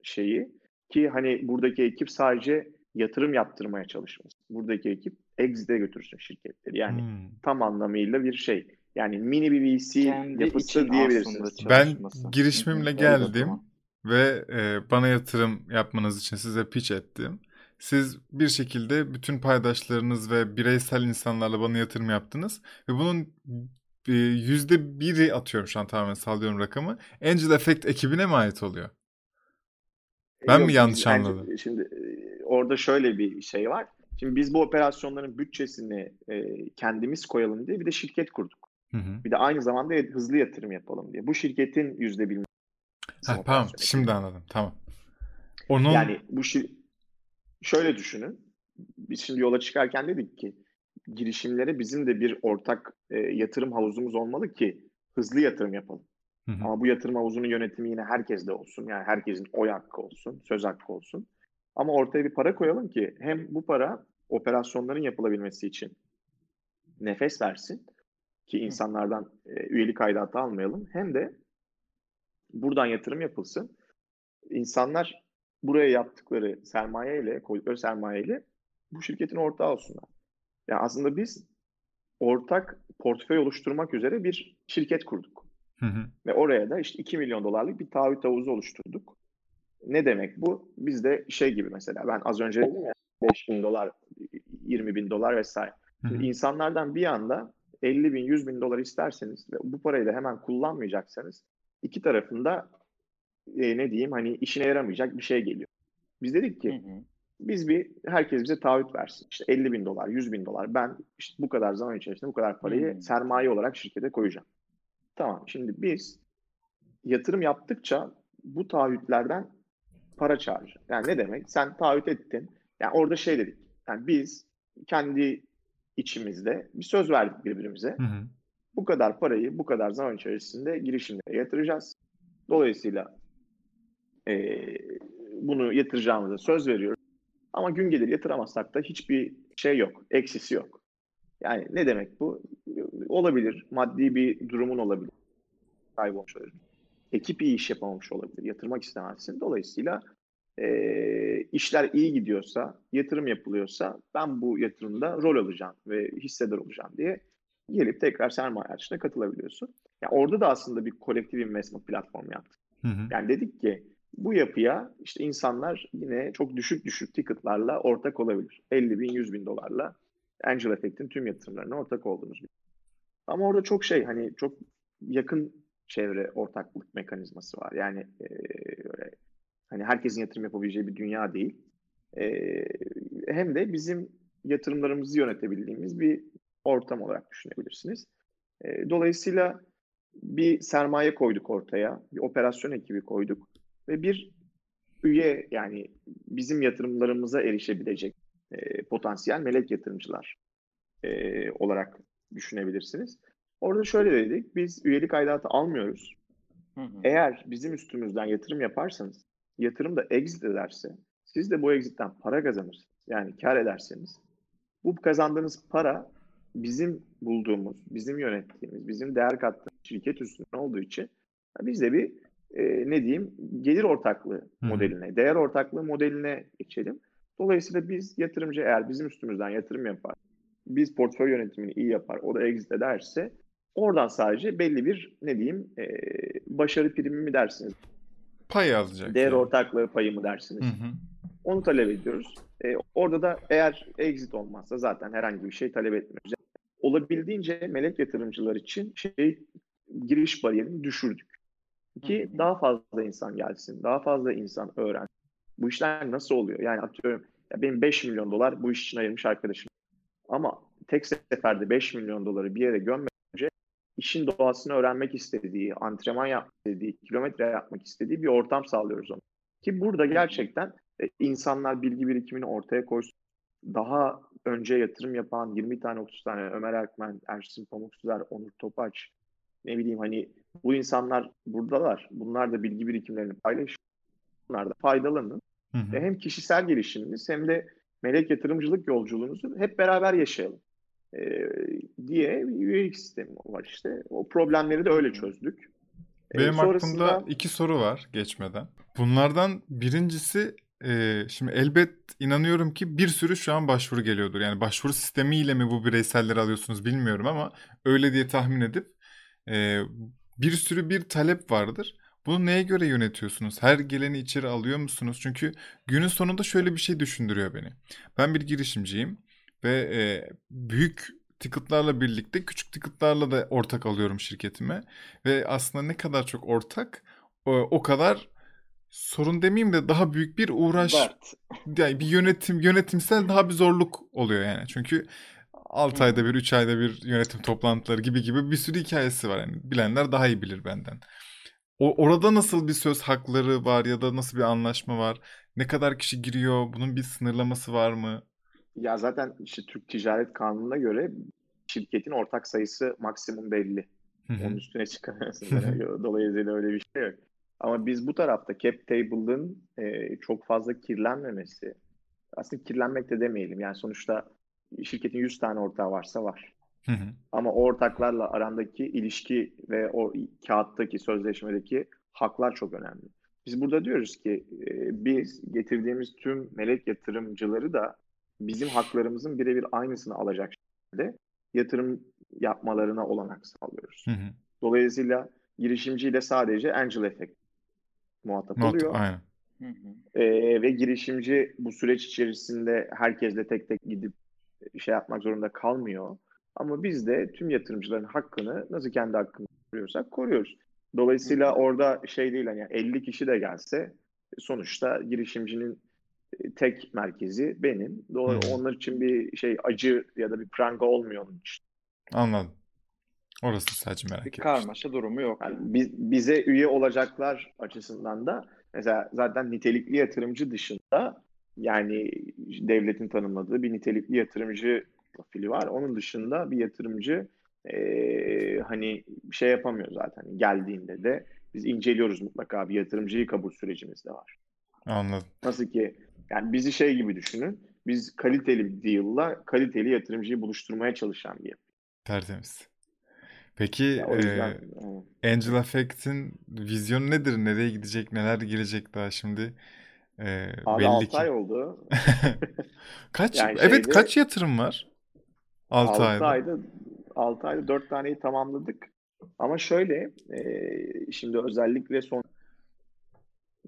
şeyi. Ki hani buradaki ekip sadece yatırım yaptırmaya çalışmaz. Buradaki ekip exit'e götürsün şirketleri. Yani hmm. tam anlamıyla bir şey. Yani mini bir VC Kendi yapısı diyebilirsiniz. Ben girişimimle geldim ve e, bana yatırım yapmanız için size pitch ettim. Siz bir şekilde bütün paydaşlarınız ve bireysel insanlarla bana yatırım yaptınız ve bunun e, yüzde biri atıyorum şu an tamamen sallıyorum rakamı. Angel Effect ekibine mi ait oluyor? Ben Yok, mi yanlış anladım? Şimdi e, orada şöyle bir şey var. Şimdi biz bu operasyonların bütçesini e, kendimiz koyalım diye bir de şirket kurduk. Hı hı. Bir de aynı zamanda hızlı yatırım yapalım diye. Bu şirketin yüzde bilmem. Tamam şimdi anladım tamam. Onun... Yani bu şir... şöyle düşünün. Biz şimdi yola çıkarken dedik ki girişimlere bizim de bir ortak e, yatırım havuzumuz olmalı ki hızlı yatırım yapalım. Hı hı. Ama bu yatırım havuzunun yönetimi yine herkeste olsun. Yani herkesin oy hakkı olsun, söz hakkı olsun. Ama ortaya bir para koyalım ki hem bu para operasyonların yapılabilmesi için nefes versin ki insanlardan e, üyelik aidatı almayalım. Hem de buradan yatırım yapılsın. İnsanlar buraya yaptıkları sermaye ile, koydukları sermaye ile bu şirketin ortağı olsunlar. Yani aslında biz ortak portföy oluşturmak üzere bir şirket kurduk. Hı hı. Ve oraya da işte 2 milyon dolarlık bir taahhüt havuzu oluşturduk. Ne demek bu? Bizde şey gibi mesela ben az önce dedim ya 5 bin dolar, 20 bin dolar vesaire. Hı hı. İnsanlardan bir anda 50 bin, 100 bin dolar isterseniz ve bu parayı da hemen kullanmayacaksanız iki tarafında e, ne diyeyim hani işine yaramayacak bir şey geliyor. Biz dedik ki hı hı. biz bir herkes bize taahhüt versin. İşte 50 bin dolar, 100 bin dolar. Ben işte bu kadar zaman içerisinde bu kadar parayı hı. sermaye olarak şirkete koyacağım. Tamam şimdi biz yatırım yaptıkça bu taahhütlerden para çağıracağız. Yani ne demek? Sen taahhüt ettin. Yani orada şey dedik. Yani biz kendi içimizde bir söz verdik birbirimize. Hı hı. Bu kadar parayı bu kadar zaman içerisinde girişimlere yatıracağız. Dolayısıyla e, bunu yatıracağımıza söz veriyoruz. Ama gün gelir yatıramazsak da hiçbir şey yok. Eksisi yok. Yani ne demek bu? Olabilir. Maddi bir durumun olabilir. Kaybolmuş olabilir. Ekip iyi iş yapamamış olabilir. Yatırmak istemezsin. Dolayısıyla e, işler iyi gidiyorsa, yatırım yapılıyorsa ben bu yatırımda rol alacağım ve hissedar olacağım diye gelip tekrar sermaye artışına katılabiliyorsun. Yani orada da aslında bir kolektif investment platformu yaptık. Hı hı. Yani dedik ki bu yapıya işte insanlar yine çok düşük düşük ticketlarla ortak olabilir. 50 bin, 100 bin dolarla Angel Effect'in tüm yatırımlarına ortak olduğumuz bir. Ama orada çok şey hani çok yakın çevre ortaklık mekanizması var. Yani e, öyle hani herkesin yatırım yapabileceği bir dünya değil. E, hem de bizim yatırımlarımızı yönetebildiğimiz bir ortam olarak düşünebilirsiniz. E, dolayısıyla bir sermaye koyduk ortaya, bir operasyon ekibi koyduk ve bir üye yani bizim yatırımlarımıza erişebilecek e, potansiyel melek yatırımcılar e, olarak düşünebilirsiniz. Orada şöyle dedik, biz üyelik aidatı almıyoruz. Hı hı. Eğer bizim üstümüzden yatırım yaparsanız, yatırım da exit ederse, siz de bu exitten para kazanırsınız. Yani kar ederseniz, bu kazandığınız para bizim bulduğumuz, bizim yönettiğimiz, bizim değer kattığımız şirket üstünden olduğu için biz de bir e, ne diyeyim gelir ortaklığı hmm. modeline, değer ortaklığı modeline geçelim. Dolayısıyla biz yatırımcı eğer bizim üstümüzden yatırım yapar, biz portföy yönetimini iyi yapar, o da exit ederse oradan sadece belli bir ne diyeyim e, başarı primi mi dersiniz? Pay alacak. Değer yani. ortaklığı payı mı dersiniz? Hı hı. Onu talep ediyoruz. E, orada da eğer exit olmazsa zaten herhangi bir şey talep etmiyoruz. Yani olabildiğince melek yatırımcılar için şey giriş bariyerini düşürdük. Ki daha fazla insan gelsin, daha fazla insan öğrensin. Bu işler nasıl oluyor? Yani atıyorum ya benim 5 milyon dolar bu iş için ayırmış arkadaşım. Ama tek seferde 5 milyon doları bir yere önce işin doğasını öğrenmek istediği, antrenman yapmak istediği, kilometre yapmak istediği bir ortam sağlıyoruz ona. Ki burada gerçekten e, insanlar bilgi birikimini ortaya koysun. Daha önce yatırım yapan 20 tane 30 tane Ömer Erkmen, Ersin Pamuksuzer, Onur Topaç ne bileyim hani bu insanlar buradalar. Bunlar da bilgi birikimlerini paylaşıyor. Bunlar da faydalanın. Hı hı. Ve hem kişisel gelişiminiz hem de melek yatırımcılık yolculuğunuzu hep beraber yaşayalım ee, diye bir üyelik sistemi var işte. O problemleri de öyle çözdük. Benim ee, sonrasında... aklımda iki soru var geçmeden. Bunlardan birincisi e, şimdi elbet inanıyorum ki bir sürü şu an başvuru geliyordur. Yani başvuru sistemiyle mi bu bireyselleri alıyorsunuz bilmiyorum ama öyle diye tahmin edip e, bir sürü bir talep vardır. Bunu neye göre yönetiyorsunuz? Her geleni içeri alıyor musunuz? Çünkü günün sonunda şöyle bir şey düşündürüyor beni. Ben bir girişimciyim ve e, büyük ticketlarla birlikte küçük ticketlarla da ortak alıyorum şirketime. Ve aslında ne kadar çok ortak o, o kadar sorun demeyeyim de daha büyük bir uğraş. Dert. Yani bir yönetim yönetimsel daha bir zorluk oluyor yani. Çünkü 6 ayda bir, 3 ayda bir yönetim toplantıları gibi gibi bir sürü hikayesi var. Yani bilenler daha iyi bilir benden. O, orada nasıl bir söz hakları var ya da nasıl bir anlaşma var? Ne kadar kişi giriyor? Bunun bir sınırlaması var mı? Ya zaten işte Türk Ticaret Kanunu'na göre şirketin ortak sayısı maksimum belli. Onun üstüne çıkamıyorsun. Dolayısıyla öyle bir şey yok. Ama biz bu tarafta cap table'ın e, çok fazla kirlenmemesi, aslında kirlenmek de demeyelim. Yani sonuçta şirketin 100 tane ortağı varsa var. Hı hı. Ama o ortaklarla arandaki ilişki ve o kağıttaki sözleşmedeki haklar çok önemli. Biz burada diyoruz ki e, biz getirdiğimiz tüm melek yatırımcıları da bizim haklarımızın birebir aynısını alacak şekilde yatırım yapmalarına olanak sağlıyoruz. Hı hı. Dolayısıyla girişimciyle sadece angel effect muhatap Not, oluyor. Aynen. Hı hı. Ee, ve girişimci bu süreç içerisinde herkesle tek tek gidip şey yapmak zorunda kalmıyor. Ama biz de tüm yatırımcıların hakkını nasıl kendi hakkımızı koruyorsak koruyoruz. Dolayısıyla orada şey değil hani 50 kişi de gelse sonuçta girişimcinin tek merkezi benim. Dolayısıyla hmm. onlar için bir şey acı ya da bir pranga olmuyor onun için. Anladım. Orası sadece merak ediyorum. Karmaşa durumu yok. Yani biz, bize üye olacaklar açısından da mesela zaten nitelikli yatırımcı dışında yani devletin tanımladığı bir nitelikli yatırımcı profili var. Onun dışında bir yatırımcı e, hani şey yapamıyor zaten geldiğinde de biz inceliyoruz mutlaka bir yatırımcıyı kabul sürecimiz de var. Anladım. Nasıl ki yani bizi şey gibi düşünün. Biz kaliteli bir deal'la kaliteli yatırımcıyı buluşturmaya çalışan bir yapı. Tertemiz. Peki yüzden, e, Angel Effect'in vizyonu nedir? Nereye gidecek? Neler gelecek daha şimdi? Ee, Abi belli 6 ki. ay oldu. kaç yani evet şeyde, kaç yatırım var? 6, 6 ayda. ayda 6 ayda 4 taneyi tamamladık. Ama şöyle e, şimdi özellikle son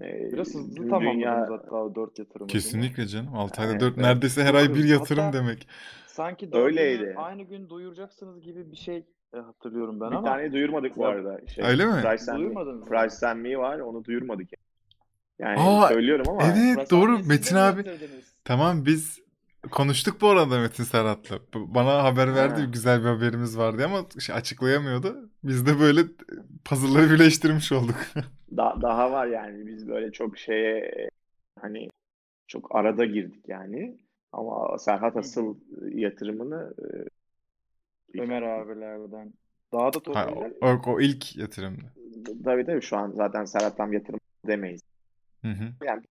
e, Biraz hızlı dünya... tamamladınız hatta 4 yatırımı. Kesinlikle canım. 6 ayda 4 neredeyse her ay bir yatırım hatta demek. Sanki Öyleydi. aynı gün duyuracaksınız gibi bir şey e, hatırlıyorum ben bir ama. Bir tane duyurmadık bu arada. Şey, Öyle mi? Price Duyurmadınız Me. Price and Me var onu duyurmadık. Yani Aa, söylüyorum ama. Evet Price doğru Metin abi. Tamam biz konuştuk bu arada Metin Serhat'la. Bana haber verdi ha. güzel bir haberimiz vardı ama şey açıklayamıyordu. Biz de böyle puzzle'ları birleştirmiş olduk. da, daha var yani biz böyle çok şeye hani çok arada girdik yani. Ama Serhat asıl yatırımını e, Ömer abilerden daha da toplayacak. O, o ilk yatırımdı. Tabii tabii şu an zaten Serhat tam yatırım demeyiz. Hı hı. Yani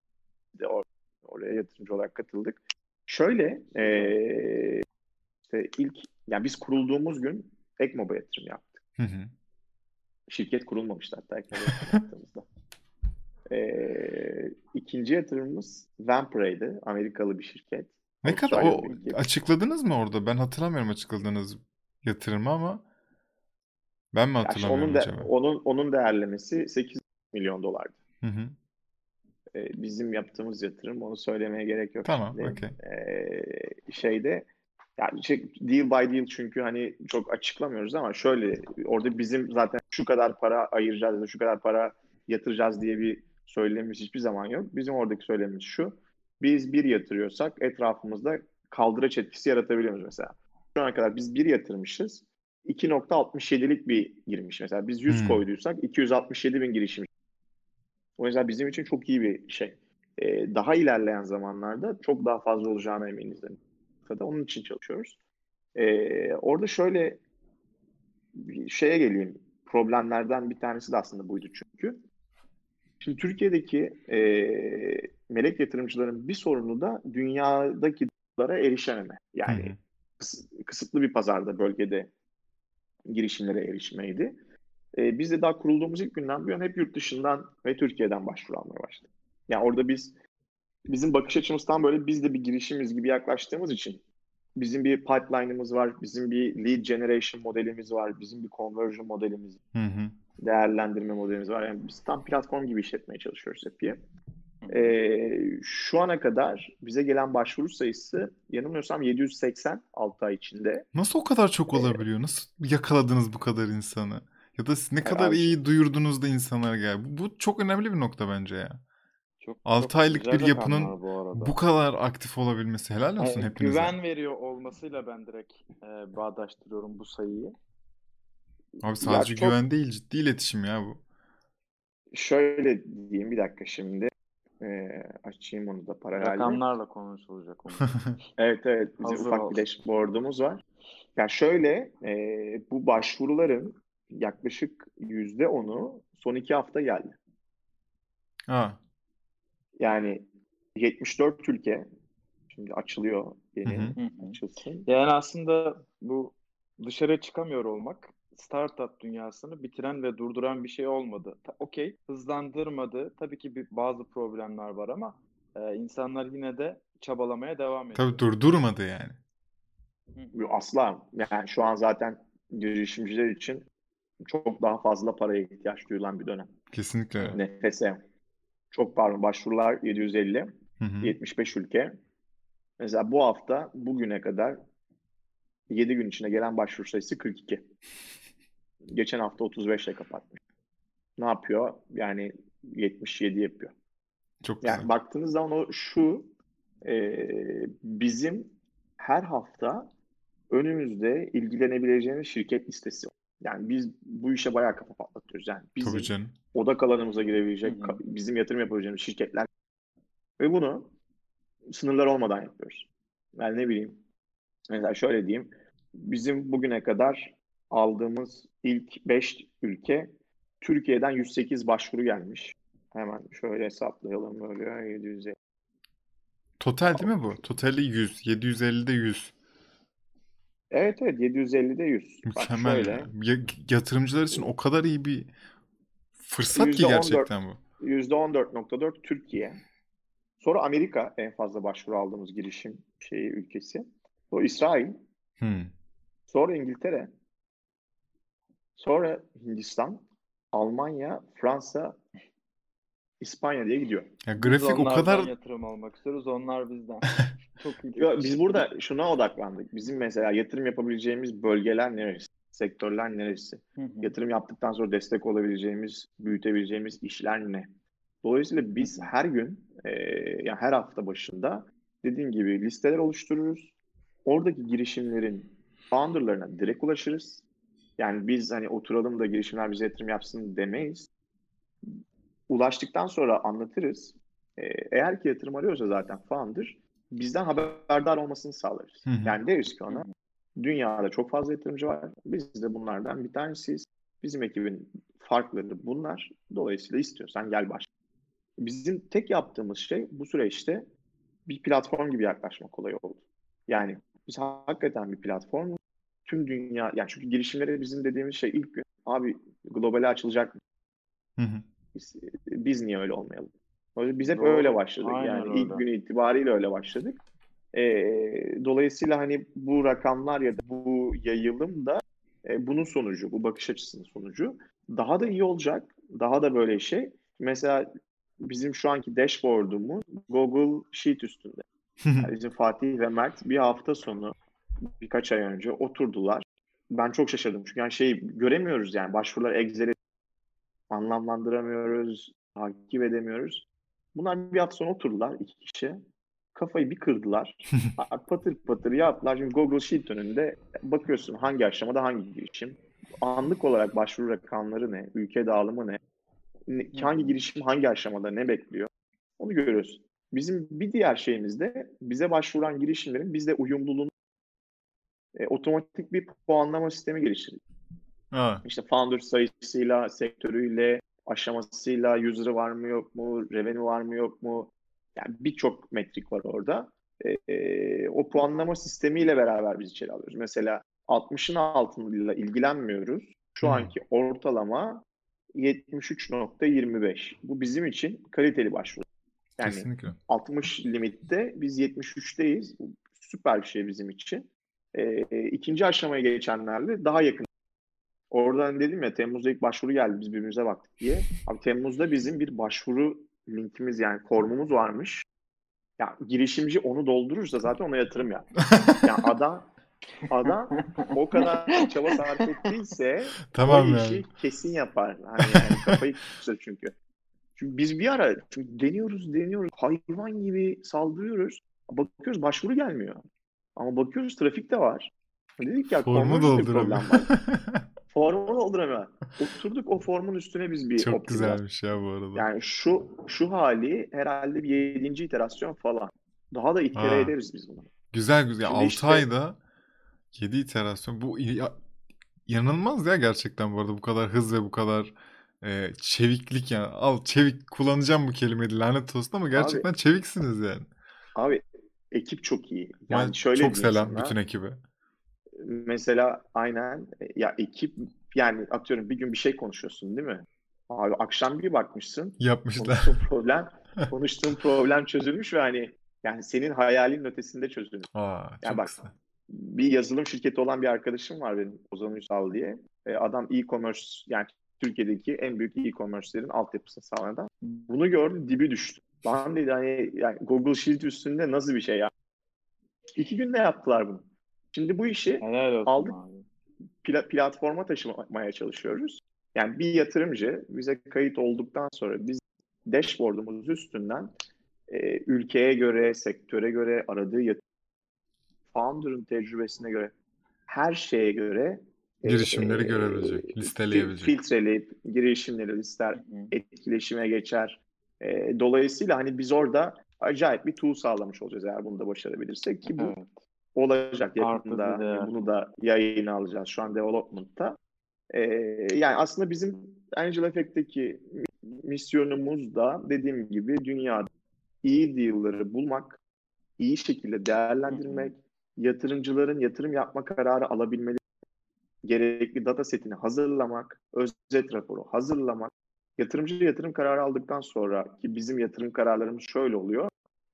de or oraya yatırımcı olarak katıldık. Şöyle ee, işte ilk yani biz kurulduğumuz gün Ekmob'a yatırım yaptık. Hı hı. Şirket kurulmamıştı hatta Ekmob'a yaptığımızda. ee, ikinci yatırımımız Vampire'ydi. Amerikalı bir şirket. Ne kadar o açıkladınız mı orada? Ben hatırlamıyorum açıkladığınız yatırımı ama ben mi hatırlamıyorum onun acaba? onun onun değerlemesi 8 milyon dolardı. Hı hı. Ee, bizim yaptığımız yatırım onu söylemeye gerek yok. Tamam, okey. Ee, şeyde yani şey, deal by deal çünkü hani çok açıklamıyoruz ama şöyle orada bizim zaten şu kadar para ayıracağız, şu kadar para yatıracağız diye bir söylemimiz hiçbir zaman yok. Bizim oradaki söylemimiz şu. Biz bir yatırıyorsak etrafımızda kaldıraç etkisi yaratabiliyoruz mesela. Şu ana kadar biz bir yatırmışız. 2.67'lik bir girmiş mesela. Biz 100 hmm. koyduysak 267 bin girişim. O yüzden bizim için çok iyi bir şey. Ee, daha ilerleyen zamanlarda çok daha fazla olacağına eminiz. Onun için çalışıyoruz. Ee, orada şöyle bir şeye geleyim. Problemlerden bir tanesi de aslında buydu çünkü. Şimdi Türkiye'deki e, melek yatırımcıların bir sorunu da dünyadaki erişememe. Yani hmm. kısıtlı bir pazarda, bölgede girişimlere erişmeydi. E, biz de daha kurulduğumuz ilk günden bu yana hep yurt dışından ve Türkiye'den başvuru almaya başladık. Yani orada biz bizim bakış açımız tam böyle biz de bir girişimiz gibi yaklaştığımız için bizim bir pipeline'ımız var, bizim bir lead generation modelimiz var, bizim bir conversion modelimiz, hı hı. değerlendirme modelimiz var. Yani biz tam platform gibi işletmeye çalışıyoruz hep ee, şu ana kadar bize gelen başvuru sayısı yanılmıyorsam 780 6 ay içinde. Nasıl o kadar çok olabiliyor? Nasıl yakaladınız bu kadar insanı? Ya da siz ne kadar iyi duyurdunuz da insanlar geldi. Bu, bu çok önemli bir nokta bence ya. Çok, 6 çok aylık bir yapının bu, bu kadar aktif olabilmesi helal olsun yani, hepinize. Güven veriyor olmasıyla ben direkt e, bağdaştırıyorum bu sayıyı. Abi sadece ya güven çok... değil ciddi iletişim ya bu. Şöyle diyeyim bir dakika şimdi. Ee, açayım onu da paralelde. Rakamlarla konuşulacak. evet evet bizim Hazır ufak olsun. bir dashboard'umuz var. Ya şöyle e, bu başvuruların yaklaşık yüzde onu son iki hafta geldi. Ha. Yani 74 ülke şimdi açılıyor yeni hı hı. açılsın. Yani aslında bu dışarı çıkamıyor olmak startup dünyasını bitiren ve durduran bir şey olmadı. Okey, hızlandırmadı. Tabii ki bir, bazı problemler var ama e, insanlar yine de çabalamaya devam ediyor. Tabii durdurmadı yani. Asla. Yani şu an zaten girişimciler için çok daha fazla paraya ihtiyaç duyulan bir dönem. Kesinlikle. Nefese. Çok pardon başvurular 750. Hı hı. 75 ülke. Mesela bu hafta bugüne kadar 7 gün içinde gelen başvuru sayısı 42. Geçen hafta 35 ile kapatmış. Ne yapıyor? Yani 77 yapıyor. Çok yani güzel. baktığınız zaman o şu e, bizim her hafta önümüzde ilgilenebileceğimiz şirket listesi. Yani biz bu işe bayağı kafa patlatıyoruz. Yani bizim Tabii canım. odak alanımıza girebilecek, Hı-hı. bizim yatırım yapabileceğimiz şirketler ve bunu sınırlar olmadan yapıyoruz. Yani ne bileyim, mesela şöyle diyeyim, bizim bugüne kadar aldığımız ilk 5 ülke Türkiye'den 108 başvuru gelmiş. Hemen şöyle hesaplayalım böyle 750. Total değil mi bu? Totali 100. 750'de 100. Evet evet 750'de 100. Mükemmel. Bak şöyle. Ya, yatırımcılar için o kadar iyi bir fırsat %14, ki gerçekten bu. %14.4 Türkiye. Sonra Amerika en fazla başvuru aldığımız girişim şeyi ülkesi. Sonra İsrail. Hmm. Sonra İngiltere. Sonra Hindistan, Almanya, Fransa, İspanya diye gidiyor. Ya grafik o kadar yatırım almak istiyoruz. Onlar bizden. Çok iyi. Yo, biz burada şuna odaklandık. Bizim mesela yatırım yapabileceğimiz bölgeler neresi? Sektörler neresi? Hı hı. Yatırım yaptıktan sonra destek olabileceğimiz, büyütebileceğimiz işler ne? Dolayısıyla biz her gün, e, yani her hafta başında dediğim gibi listeler oluştururuz. Oradaki girişimlerin founderlarına direkt ulaşırız. Yani biz hani oturalım da girişimler bize yatırım yapsın demeyiz. Ulaştıktan sonra anlatırız. Ee, eğer ki yatırım arıyorsa zaten founder bizden haberdar olmasını sağlarız. Hı hı. Yani deriz ki ona dünyada çok fazla yatırımcı var. Biz de bunlardan bir tanesiyiz. Bizim ekibin farkları bunlar. Dolayısıyla istiyorsan gel başla. Bizim tek yaptığımız şey bu süreçte bir platform gibi yaklaşmak kolay oldu. Yani biz hakikaten bir platform tüm dünya yani çünkü girişimlere bizim dediğimiz şey ilk gün abi globale açılacak mı? Hı hı. Biz, biz niye öyle olmayalım? Biz hep Doğru. öyle başladık. Aynen yani öyle. ilk gün itibariyle öyle başladık. E, dolayısıyla hani bu rakamlar ya da bu yayılım da e, bunun sonucu, bu bakış açısının sonucu. Daha da iyi olacak. Daha da böyle şey. Mesela bizim şu anki dashboard'umuz Google Sheet üstünde. Yani bizim Fatih ve Mert bir hafta sonu birkaç ay önce oturdular. Ben çok şaşırdım çünkü yani şey göremiyoruz yani başvurular Excel'e anlamlandıramıyoruz, takip edemiyoruz. Bunlar bir hafta sonra oturdular iki kişi. Kafayı bir kırdılar. patır patır yaptılar. Şimdi Google Sheet önünde bakıyorsun hangi aşamada hangi girişim. Anlık olarak başvuru rakamları ne? Ülke dağılımı ne? hangi girişim hangi aşamada ne bekliyor? Onu görüyoruz. Bizim bir diğer şeyimiz de bize başvuran girişimlerin bizde uyumluluğunu e, otomatik bir puanlama sistemi geliştirdik. Ha. İşte founder sayısıyla, sektörüyle, aşamasıyla, user'ı var mı yok mu, revenue var mı yok mu? Yani birçok metrik var orada. E, e, o puanlama sistemiyle beraber biz içeri alıyoruz. Mesela 60'ın altıyla ilgilenmiyoruz. Şu hmm. anki ortalama 73.25. Bu bizim için kaliteli başvuru. Yani Kesinlikle. 60 limitte biz 73'teyiz. Bu süper bir şey bizim için. E, ikinci aşamaya geçenlerle daha yakın. Oradan dedim ya Temmuz'da ilk başvuru geldi biz birbirimize baktık diye. Abi Temmuz'da bizim bir başvuru linkimiz yani formumuz varmış. Ya girişimci onu doldurursa zaten ona yatırım yap. yani adam adam o kadar çaba sarf ettiyse tamam o işi yani. kesin yapar. Hani yani kafayı tutsa çünkü. Çünkü biz bir ara çünkü deniyoruz deniyoruz hayvan gibi saldırıyoruz. Bakıyoruz başvuru gelmiyor. Ama bakıyoruz trafik de var. Dedik ya formu dolduramıyor. formu dolduramıyor. Oturduk o formun üstüne biz bir Çok güzelmiş ya bu arada. Yani şu şu hali herhalde bir yedinci iterasyon falan. Daha da itere ha. ederiz biz bunu. Güzel güzel. Şimdi 6 işte, ayda 7 iterasyon. Bu ya, yanılmaz ya gerçekten bu arada bu kadar hız ve bu kadar e, çeviklik yani. Al çevik kullanacağım bu kelimeyi lanet olsun ama gerçekten abi, çeviksiniz yani. Abi ekip çok iyi. Yani ben şöyle çok selam sana, bütün ekibe. Mesela aynen ya ekip yani atıyorum bir gün bir şey konuşuyorsun değil mi? Abi akşam bir bakmışsın. Yapmışlar. Konuştuğun problem, konuştuğun problem çözülmüş ve hani yani senin hayalin ötesinde çözülmüş. Aa, yani bak güzel. bir yazılım şirketi olan bir arkadaşım var benim Ozan Ünsal diye. E, adam e-commerce yani Türkiye'deki en büyük e-commerce'lerin altyapısını sağlayan. Bunu gördü dibi düştü. Ben dedi hani yani Google Sheet üstünde nasıl bir şey ya? İki günde yaptılar bunu. Şimdi bu işi aldık pla- platforma taşımaya çalışıyoruz. Yani bir yatırımcı bize kayıt olduktan sonra biz dashboard'umuz üstünden e, ülkeye göre, sektöre göre, aradığı yatırım, founder'ın tecrübesine göre, her şeye göre e, girişimleri e, görebilecek, listeleyebilecek. Filtreleyip girişimleri lister, etkileşime geçer, e, dolayısıyla hani biz orada acayip bir tool sağlamış olacağız eğer bunu da başarabilirsek ki bu evet. Olacak yakında. Bunu da yayına alacağız şu an development'ta. E, yani aslında bizim Angel Effect'teki misyonumuz da dediğim gibi dünyada iyi deal'ları bulmak, iyi şekilde değerlendirmek, yatırımcıların yatırım yapma kararı alabilmeleri gerekli data setini hazırlamak, özet raporu hazırlamak, Yatırımcı yatırım kararı aldıktan sonra ki bizim yatırım kararlarımız şöyle oluyor.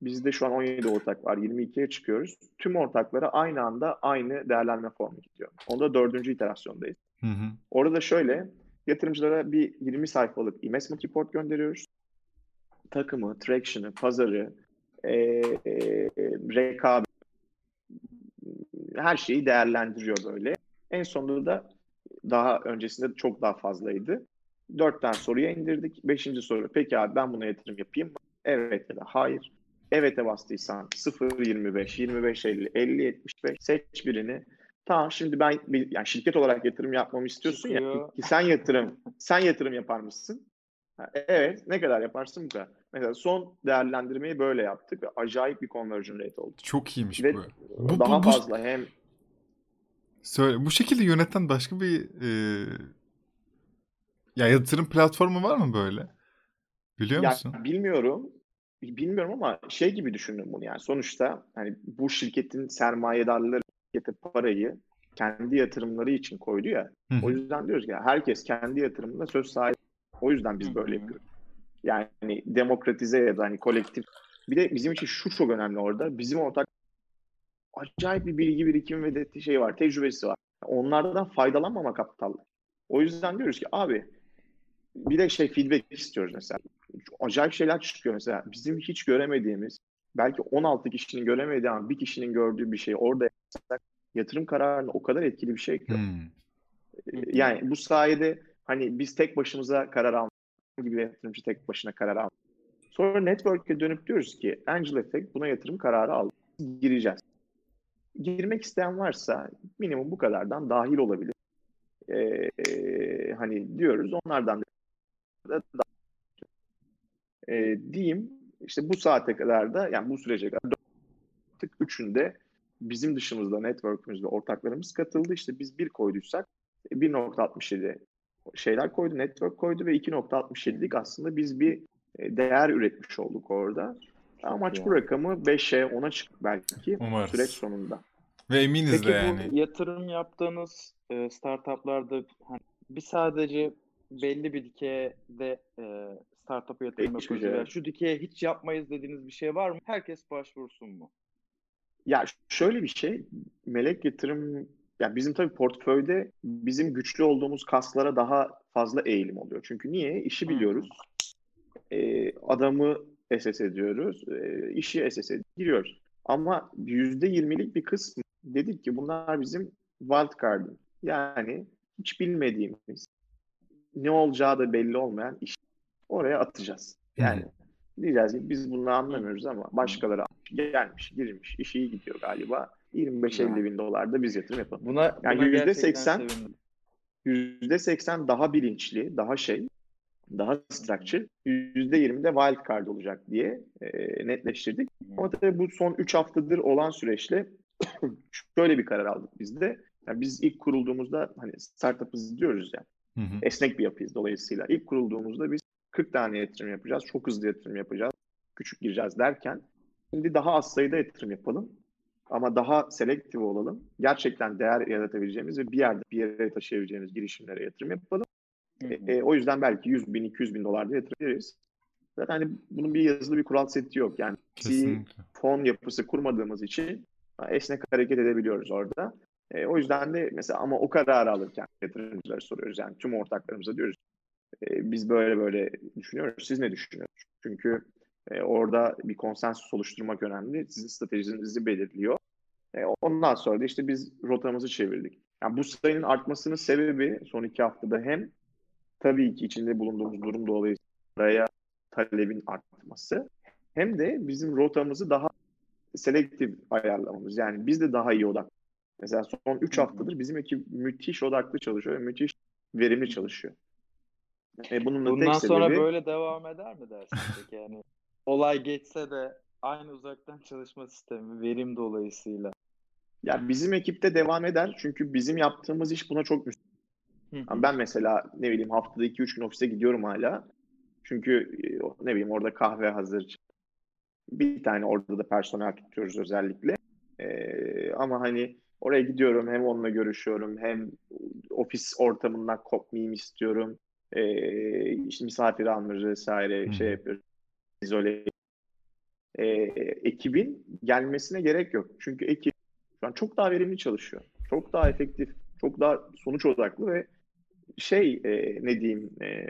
Bizde şu an 17 ortak var. 22'ye çıkıyoruz. Tüm ortaklara aynı anda aynı değerlenme formu gidiyor. Onda dördüncü iterasyondayız. Hı hı. Orada şöyle yatırımcılara bir 20 sayfalık investment report gönderiyoruz. Takımı, traction'ı, pazarı, e, e, rekabet her şeyi değerlendiriyor böyle. En sonunda da daha öncesinde çok daha fazlaydı. Dört tane soruya indirdik. Beşinci soru. Peki abi ben buna yatırım yapayım mı? Evet ya da hayır. Evet'e bastıysan 0 25, 25 50, 50 75 seç birini. Tamam şimdi ben yani şirket olarak yatırım yapmamı istiyorsun Çıkıyor. ya. Ki sen yatırım sen yatırım yapar mısın? Ha, evet ne kadar yaparsın bu kadar. Mesela son değerlendirmeyi böyle yaptık ve acayip bir conversion rate oldu. Çok iyiymiş ve bu. bu. Daha bu, fazla hem Söyle, bu şekilde yöneten başka bir e, ya yatırım platformu var mı böyle? Biliyor ya, musun? Bilmiyorum. Bilmiyorum ama şey gibi düşünün bunu yani sonuçta hani bu şirketin sermayedarları şirkete parayı kendi yatırımları için koydu ya. Hı-hı. O yüzden diyoruz ki herkes kendi yatırımında söz sahibi. O yüzden biz böyle yapıyoruz. Yani demokratize ya da hani kolektif. Bir de bizim için şu çok önemli orada. Bizim ortak acayip bir bilgi birikimi ve de şey var, tecrübesi var. Onlardan faydalanmamak aptallık. O yüzden diyoruz ki abi bir de şey feedback istiyoruz mesela. Acayip şeyler çıkıyor mesela. Bizim hiç göremediğimiz, belki 16 kişinin göremediği ama bir kişinin gördüğü bir şey orada yapsak, yatırım kararını o kadar etkili bir şey ki. Hmm. Yani bu sayede hani biz tek başımıza karar almak gibi yatırımcı tek başına karar almak. Sonra network'e dönüp diyoruz ki Angel Effect buna yatırım kararı aldı. Gireceğiz girmek isteyen varsa minimum bu kadardan dahil olabilir. Ee, hani diyoruz onlardan da e, diyeyim işte bu saate kadar da yani bu sürece kadar artık üçünde bizim dışımızda network'ümüzde ortaklarımız katıldı. İşte biz bir koyduysak 1.67 şeyler koydu, network koydu ve 2.67'lik aslında biz bir e, değer üretmiş olduk orada. Amaç yani. bu rakamı 5'e 10'a çık belki Umarız. süreç sonunda. Ve eminiz Peki de yani. bu yatırım yaptığınız e, startuplarda hani bir sadece belli bir dikeyde e, startup'a yatırım yapıyoruz veya şu dikeye hiç yapmayız dediğiniz bir şey var mı? Herkes başvursun mu? Ya şöyle bir şey, melek yatırım yani bizim tabii portföyde bizim güçlü olduğumuz kaslara daha fazla eğilim oluyor. Çünkü niye? İşi biliyoruz. Hmm. E, adamı SS ediyoruz. E, işi SS giriyoruz. Ama %20'lik bir kısmı dedik ki bunlar bizim wild card'ın. Yani hiç bilmediğimiz, ne olacağı da belli olmayan iş. Oraya atacağız. Yani diyeceğiz ki biz bunu anlamıyoruz ama başkaları gelmiş, girmiş, işi iyi gidiyor galiba. 25-50 bin dolar da biz yatırım yapalım. Buna, yani buna %80 %80 daha bilinçli, daha şey, daha structure, %20 de wild card olacak diye e, netleştirdik. Ama tabii bu son 3 haftadır olan süreçle şöyle bir karar aldık biz de. Yani biz ilk kurulduğumuzda hani startup'ız diyoruz ya. Yani, hı hı. Esnek bir yapıyız dolayısıyla. ilk kurulduğumuzda biz 40 tane yatırım yapacağız. Çok hızlı yatırım yapacağız. Küçük gireceğiz derken şimdi daha az sayıda yatırım yapalım. Ama daha selektif olalım. Gerçekten değer yaratabileceğimiz ve bir yerde bir yere taşıyabileceğimiz girişimlere yatırım yapalım. Hı hı. E, e, o yüzden belki 100 bin, 200 bin dolar da yatırabiliriz. Zaten hani bunun bir yazılı bir kural seti yok. Yani Kesinlikle. fon yapısı kurmadığımız için esnek hareket edebiliyoruz orada. E, o yüzden de mesela ama o kararı alırken yatırımcılara soruyoruz. Yani tüm ortaklarımıza diyoruz e, biz böyle böyle düşünüyoruz. Siz ne düşünüyorsunuz? Çünkü e, orada bir konsensus oluşturmak önemli. Sizin stratejinizi belirliyor. E, ondan sonra da işte biz rotamızı çevirdik. Yani bu sayının artmasının sebebi son iki haftada hem tabii ki içinde bulunduğumuz durum dolayısıyla talebin artması hem de bizim rotamızı daha selektif ayarlamamız. Yani biz de daha iyi odak. Mesela son 3 haftadır bizim ekip müthiş odaklı çalışıyor ve müthiş verimli çalışıyor. E bunun da Bundan tek sonra sebebi... böyle devam eder mi dersin peki? Yani olay geçse de aynı uzaktan çalışma sistemi verim dolayısıyla. Ya bizim ekipte devam eder çünkü bizim yaptığımız iş buna çok müsait. ben mesela ne bileyim haftada 2-3 gün ofise gidiyorum hala. Çünkü e, ne bileyim orada kahve hazır, bir tane orada da personel tutuyoruz özellikle. Ee, ama hani oraya gidiyorum hem onunla görüşüyorum hem ofis ortamından kopmayayım istiyorum. Ee, işte misafir almıyoruz vesaire hmm. şey yapıyoruz. İzole e, ekibin gelmesine gerek yok. Çünkü ekip şu an çok daha verimli çalışıyor. Çok daha efektif, çok daha sonuç odaklı ve şey e, ne diyeyim e,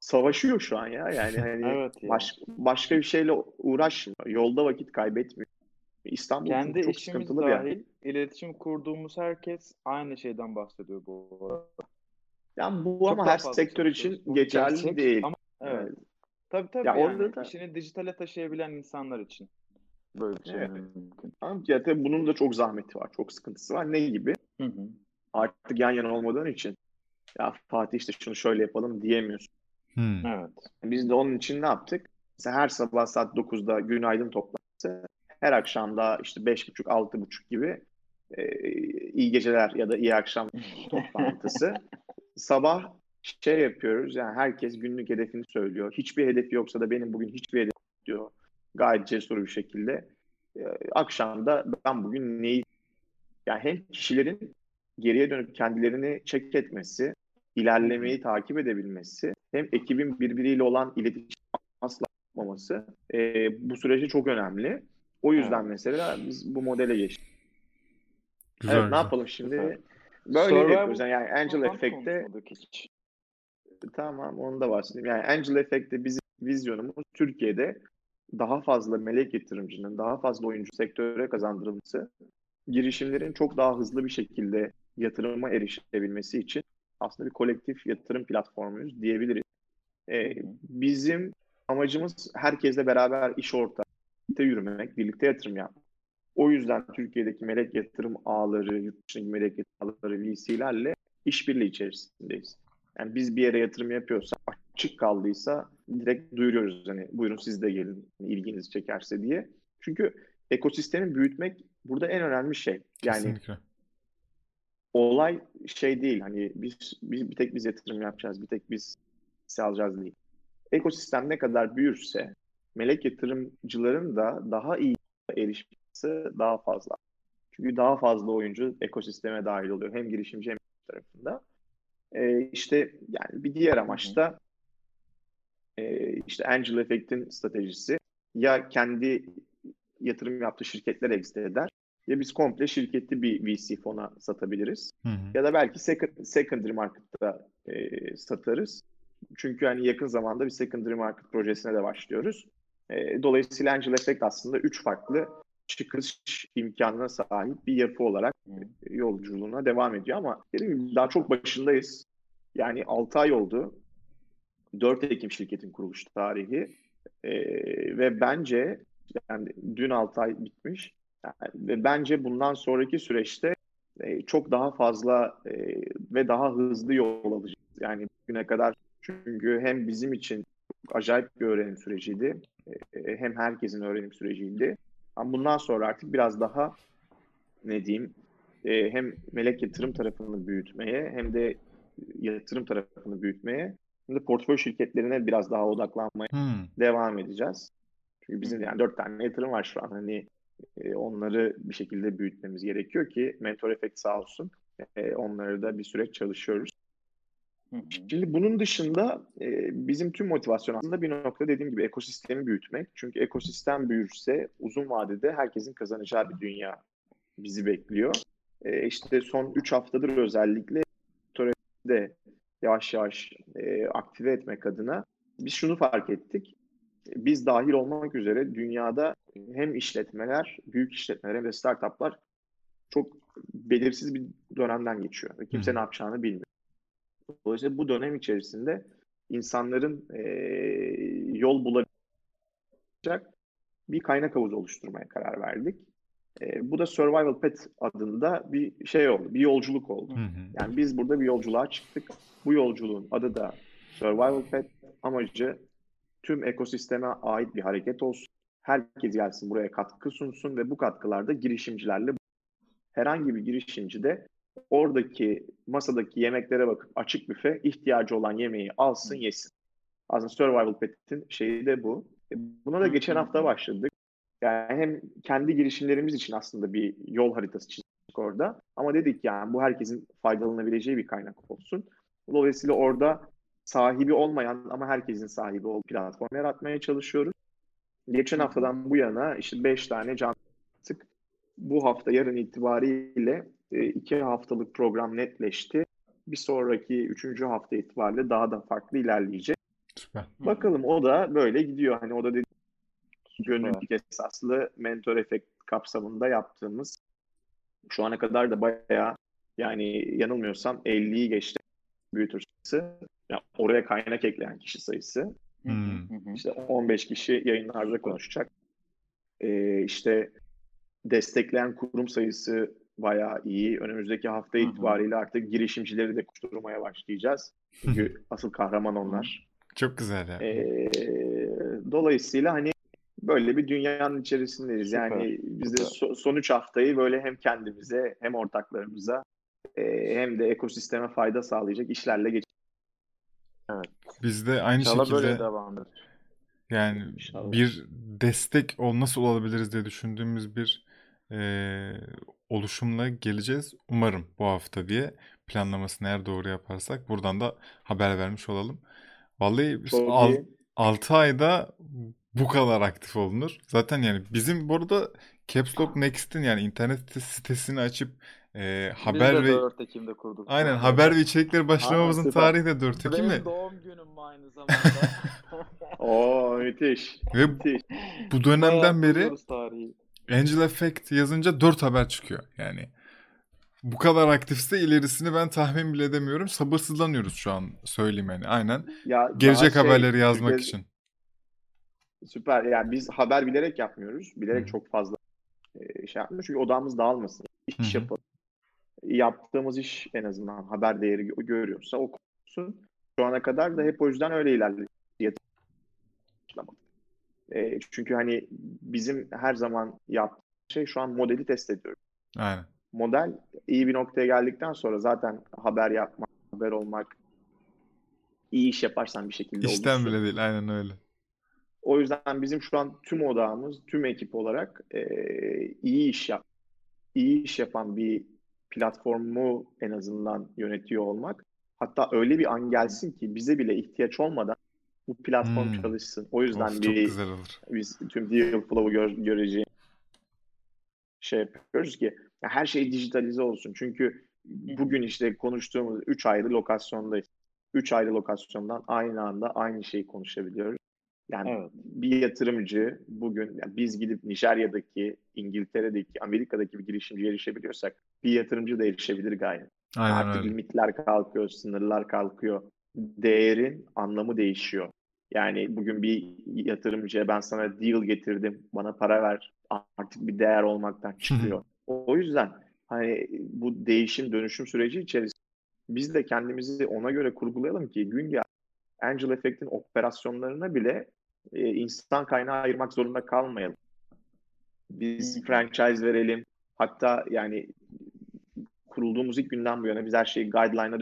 savaşıyor şu an ya. Yani hani evet ya. baş, başka bir şeyle uğraşmıyor. Yolda vakit kaybetmiyor. İstanbul Kendi çok sıkıntılı dahil, yani. iletişim kurduğumuz herkes aynı şeyden bahsediyor bu arada. Yani bu çok ama her sektör için geçerli gerçek, değil. Ama, evet. Tabii tabii. Ya yani, orada da... işini dijitale taşıyabilen insanlar için böyle bir şey evet. mümkün. Ya tabii bunun da çok zahmeti var. Çok sıkıntısı var. Ne gibi? Hı hı. Artık yan yana olmadığın için ya Fatih işte şunu şöyle yapalım diyemiyorsun. Hmm. Evet. Biz de onun için ne yaptık? Mesela her sabah saat 9'da günaydın toplantısı. Her akşam da işte 5.30-6.30 gibi e, iyi geceler ya da iyi akşam toplantısı. sabah şey yapıyoruz yani herkes günlük hedefini söylüyor. Hiçbir hedefi yoksa da benim bugün hiçbir hedef diyor. Gayet cesur bir şekilde. E, akşam da ben bugün neyi yani hem kişilerin geriye dönüp kendilerini çek etmesi, ilerlemeyi takip edebilmesi hem ekibin birbiriyle olan iletişim asla yapmaması e, bu süreci çok önemli. O yüzden evet. mesela biz bu modele geçtik. Güzel, evet, güzel. ne yapalım şimdi? Böyle Survival yapıyoruz. Yani Angel Effect'te Tamam onu da bahsedeyim. Yani Angel Effect'te bizim vizyonumuz Türkiye'de daha fazla melek yatırımcının, daha fazla oyuncu sektöre kazandırılması, girişimlerin çok daha hızlı bir şekilde yatırıma erişebilmesi için aslında bir kolektif yatırım platformuyuz diyebiliriz. Ee, bizim amacımız herkesle beraber iş ortağı, birlikte yürümek, birlikte yatırım yapmak. O yüzden Türkiye'deki melek yatırım ağları, yurt dışındaki melek yatırım ağları, VC'lerle işbirliği içerisindeyiz. Yani biz bir yere yatırım yapıyorsak, açık kaldıysa direkt duyuruyoruz hani buyurun siz de gelin ilginizi çekerse diye. Çünkü ekosistemi büyütmek burada en önemli şey. Yani Kesinlikle olay şey değil hani biz, biz bir tek biz yatırım yapacağız, bir tek biz alacağız değil. Ekosistem ne kadar büyürse melek yatırımcıların da daha iyi erişmesi daha fazla. Çünkü daha fazla oyuncu ekosisteme dahil oluyor. Hem girişimci hem tarafında. Ee, işte yani bir diğer amaç da e, işte Angel Effect'in stratejisi ya kendi yatırım yaptığı şirketler exit eder ya biz komple şirketli bir VC fona satabiliriz. Hı hı. Ya da belki second, secondary market'ta e, satarız. Çünkü hani yakın zamanda bir secondary market projesine de başlıyoruz. E, dolayısıyla Angel Effect aslında üç farklı çıkış imkanına sahip bir yapı olarak e, yolculuğuna devam ediyor ama dediğim gibi daha çok başındayız. Yani 6 ay oldu. 4 Ekim şirketin kuruluş tarihi. E, ve bence yani dün 6 ay bitmiş. Ve bence bundan sonraki süreçte e, çok daha fazla e, ve daha hızlı yol alacağız. Yani bugüne kadar çünkü hem bizim için acayip bir öğrenim süreciydi. E, hem herkesin öğrenim süreciydi. Ama bundan sonra artık biraz daha ne diyeyim hem melek yatırım tarafını büyütmeye hem de yatırım tarafını büyütmeye hem de portföy şirketlerine biraz daha odaklanmaya hmm. devam edeceğiz. Çünkü bizim yani dört tane yatırım var şu an. Hani e, onları bir şekilde büyütmemiz gerekiyor ki mentor efekt sağ olsun. E, onları da bir süreç çalışıyoruz. Şimdi bunun dışında e, bizim tüm motivasyon aslında bir nokta dediğim gibi ekosistemi büyütmek. Çünkü ekosistem büyürse uzun vadede herkesin kazanacağı bir dünya bizi bekliyor. E, işte son 3 haftadır özellikle de yavaş yavaş e, aktive etmek adına biz şunu fark ettik biz dahil olmak üzere dünyada hem işletmeler, büyük işletmeler hem de startuplar çok belirsiz bir dönemden geçiyor. Kimse ne yapacağını bilmiyor. Dolayısıyla bu dönem içerisinde insanların e, yol bulabilecek bir kaynak havuzu oluşturmaya karar verdik. E, bu da Survival Pet adında bir şey oldu, bir yolculuk oldu. Hı hı. Yani biz burada bir yolculuğa çıktık. Bu yolculuğun adı da Survival Pet. Amacı tüm ekosisteme ait bir hareket olsun. Herkes gelsin buraya katkı sunsun ve bu katkılarda girişimcilerle herhangi bir girişimci de oradaki masadaki yemeklere bakıp açık büfe ihtiyacı olan yemeği alsın yesin. Aslında Survival Pet'in şeyi de bu. E, buna da geçen hafta başladık. Yani hem kendi girişimlerimiz için aslında bir yol haritası çizdik orada. Ama dedik yani bu herkesin faydalanabileceği bir kaynak olsun. Dolayısıyla orada sahibi olmayan ama herkesin sahibi olduğu platform yaratmaya çalışıyoruz. Geçen haftadan bu yana işte 5 tane can. Bu hafta yarın itibariyle 2 haftalık program netleşti. Bir sonraki 3. hafta itibariyle daha da farklı ilerleyecek. Süper. Bakalım o da böyle gidiyor. Hani o da dedi gönüllülük esaslı mentor efekt kapsamında yaptığımız şu ana kadar da bayağı yani yanılmıyorsam 50'yi geçti büyütür sayısı. Yani oraya kaynak ekleyen kişi sayısı. Hmm. İşte 15 kişi yayınlarda konuşacak. Ee, işte destekleyen kurum sayısı bayağı iyi. Önümüzdeki hafta itibariyle artık girişimcileri de kuşturmaya başlayacağız. Çünkü asıl kahraman onlar. Çok güzel ya. Ee, dolayısıyla hani böyle bir dünyanın içerisindeyiz. Süper. Yani biz de so- son üç haftayı böyle hem kendimize hem ortaklarımıza e, hem de ekosisteme fayda sağlayacak işlerle geç. Evet. Biz de aynı İnşallah şekilde böyle devam eder. Yani İnşallah. bir destek ol nasıl olabiliriz diye düşündüğümüz bir e, oluşumla geleceğiz. Umarım bu hafta diye planlamasını eğer doğru yaparsak buradan da haber vermiş olalım. Vallahi biz al, 6 ayda bu kadar aktif olunur. Zaten yani bizim burada Caps Lock Next'in yani internet sitesini açıp e, haber ve 4 Ekim'de kurduk. aynen haber ve içerikleri başlamamızın Aynen, tarihi de 4 Ekim mi? Benim doğum günüm aynı zamanda. Oo müthiş. Ve müthiş. bu dönemden beri Angel Effect yazınca 4 haber çıkıyor yani. Bu kadar aktifse ilerisini ben tahmin bile edemiyorum. Sabırsızlanıyoruz şu an söyleyeyim yani. Aynen. Ya Gelecek şey, haberleri yazmak Türkiye, için. Süper. Yani biz haber bilerek yapmıyoruz. Bilerek Hı. çok fazla şey yapmıyoruz. Çünkü odamız dağılmasın. İş Hı. yapalım. Yaptığımız iş en azından haber değeri görüyorsa o. Şu ana kadar da hep o yüzden öyle ilerledi. E, çünkü hani bizim her zaman yaptığımız şey şu an modeli test ediyoruz. Aynen. Model iyi bir noktaya geldikten sonra zaten haber yapmak, haber olmak, iyi iş yaparsan bir şekilde İşten olursun. bile değil, aynen öyle. O yüzden bizim şu an tüm odağımız, tüm ekip olarak e, iyi iş yap, iyi iş yapan bir platformu en azından yönetiyor olmak. Hatta öyle bir an gelsin ki bize bile ihtiyaç olmadan bu platform hmm. çalışsın. O yüzden of, bir biz tüm deal flow'u gör, göreceğim şey yapıyoruz ki her şey dijitalize olsun. Çünkü bugün işte konuştuğumuz 3 ayrı lokasyondayız. 3 ayrı lokasyondan aynı anda aynı şeyi konuşabiliyoruz. Yani evet. bir yatırımcı bugün yani biz gidip Nijerya'daki, İngiltere'deki, Amerika'daki bir girişimciye erişebiliyorsak bir yatırımcı da erişebilir gayet. Aynen Artık öyle. limitler kalkıyor, sınırlar kalkıyor. Değerin anlamı değişiyor. Yani bugün bir yatırımcıya ben sana deal getirdim, bana para ver. Artık bir değer olmaktan çıkıyor. o yüzden hani bu değişim, dönüşüm süreci içerisinde biz de kendimizi ona göre kurgulayalım ki gün gel Angel Effect'in operasyonlarına bile e, insan kaynağı ayırmak zorunda kalmayalım. Biz franchise verelim. Hatta yani kurulduğumuz ilk günden bu yana biz her şeyi guideline'a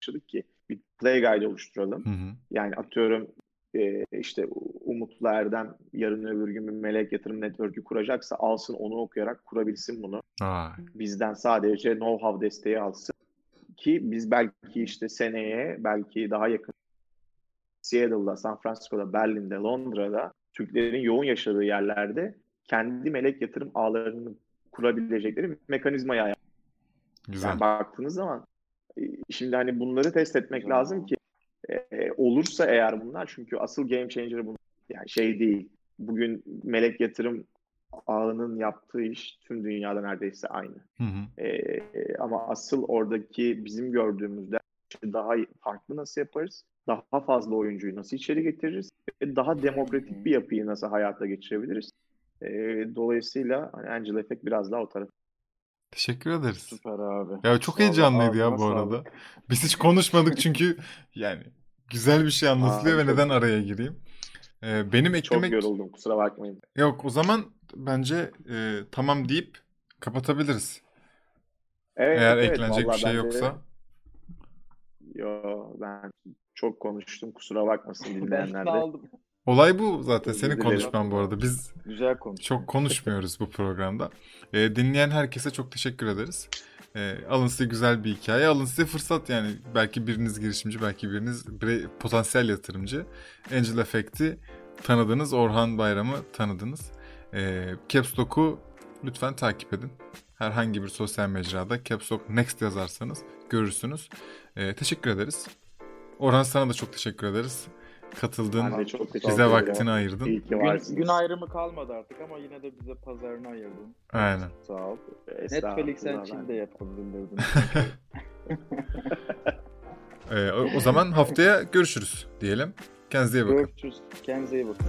başladık ki bir play guide oluşturalım. Hı hı. Yani atıyorum e, işte Erdem yarın öbür gün bir melek yatırım network'ü kuracaksa alsın onu okuyarak kurabilsin bunu. Ay. Bizden sadece know-how desteği alsın ki biz belki işte seneye belki daha yakın Seattle'da, San Francisco'da, Berlin'de, Londra'da Türklerin yoğun yaşadığı yerlerde kendi melek yatırım ağlarını kurabilecekleri bir mekanizmaya ayar. Güzel. Yani baktığınız zaman e, şimdi hani bunları test etmek Güzel. lazım ki e, olursa eğer bunlar çünkü asıl game changer bunlar. Yani şey değil. Bugün melek yatırım ağının yaptığı iş tüm dünyada neredeyse aynı. Hı hı. E, ama asıl oradaki bizim gördüğümüzde daha farklı nasıl yaparız? daha fazla oyuncuyu nasıl içeri getiririz ve daha demokratik bir yapıyı nasıl hayata geçirebiliriz. E, dolayısıyla hani Angel Effect biraz daha o taraf. Teşekkür ederiz. Süper abi. Ya çok heyecanlıydı ya bu arada. Biz hiç konuşmadık çünkü yani güzel bir şey anlatılıyor Aa, ve çok... neden araya gireyim. Ee, benim eklemek... Çok yoruldum kusura bakmayın. Yok o zaman bence e, tamam deyip kapatabiliriz. Evet, Eğer evet, eklenecek bir şey yoksa. De... Yo ben çok konuştum. Kusura bakmasın dinleyenler de. Olay bu zaten. Senin konuşman bu arada. Biz Güzel konuş. çok konuşmuyoruz bu programda. Ee, dinleyen herkese çok teşekkür ederiz. Ee, alın size güzel bir hikaye. Alın size fırsat yani. Belki biriniz girişimci, belki biriniz potansiyel yatırımcı. Angel Effect'i tanıdınız. Orhan Bayram'ı tanıdınız. E, Caps Lock'u lütfen takip edin. Herhangi bir sosyal mecrada Caps Lock Next yazarsanız görürsünüz. E, teşekkür ederiz. Orhan sana da çok teşekkür ederiz. Katıldın, çok bize vaktini ayırdın. İyi ki Gün, gün ayrımı kalmadı artık ama yine de bize pazarını ayırdın. Aynen. Sağ ol. Netflix'ten Çin de yapabilirdim. ee, o, o zaman haftaya görüşürüz diyelim. Kendinize iyi bakın. Görüşürüz. Kendinize iyi bakın.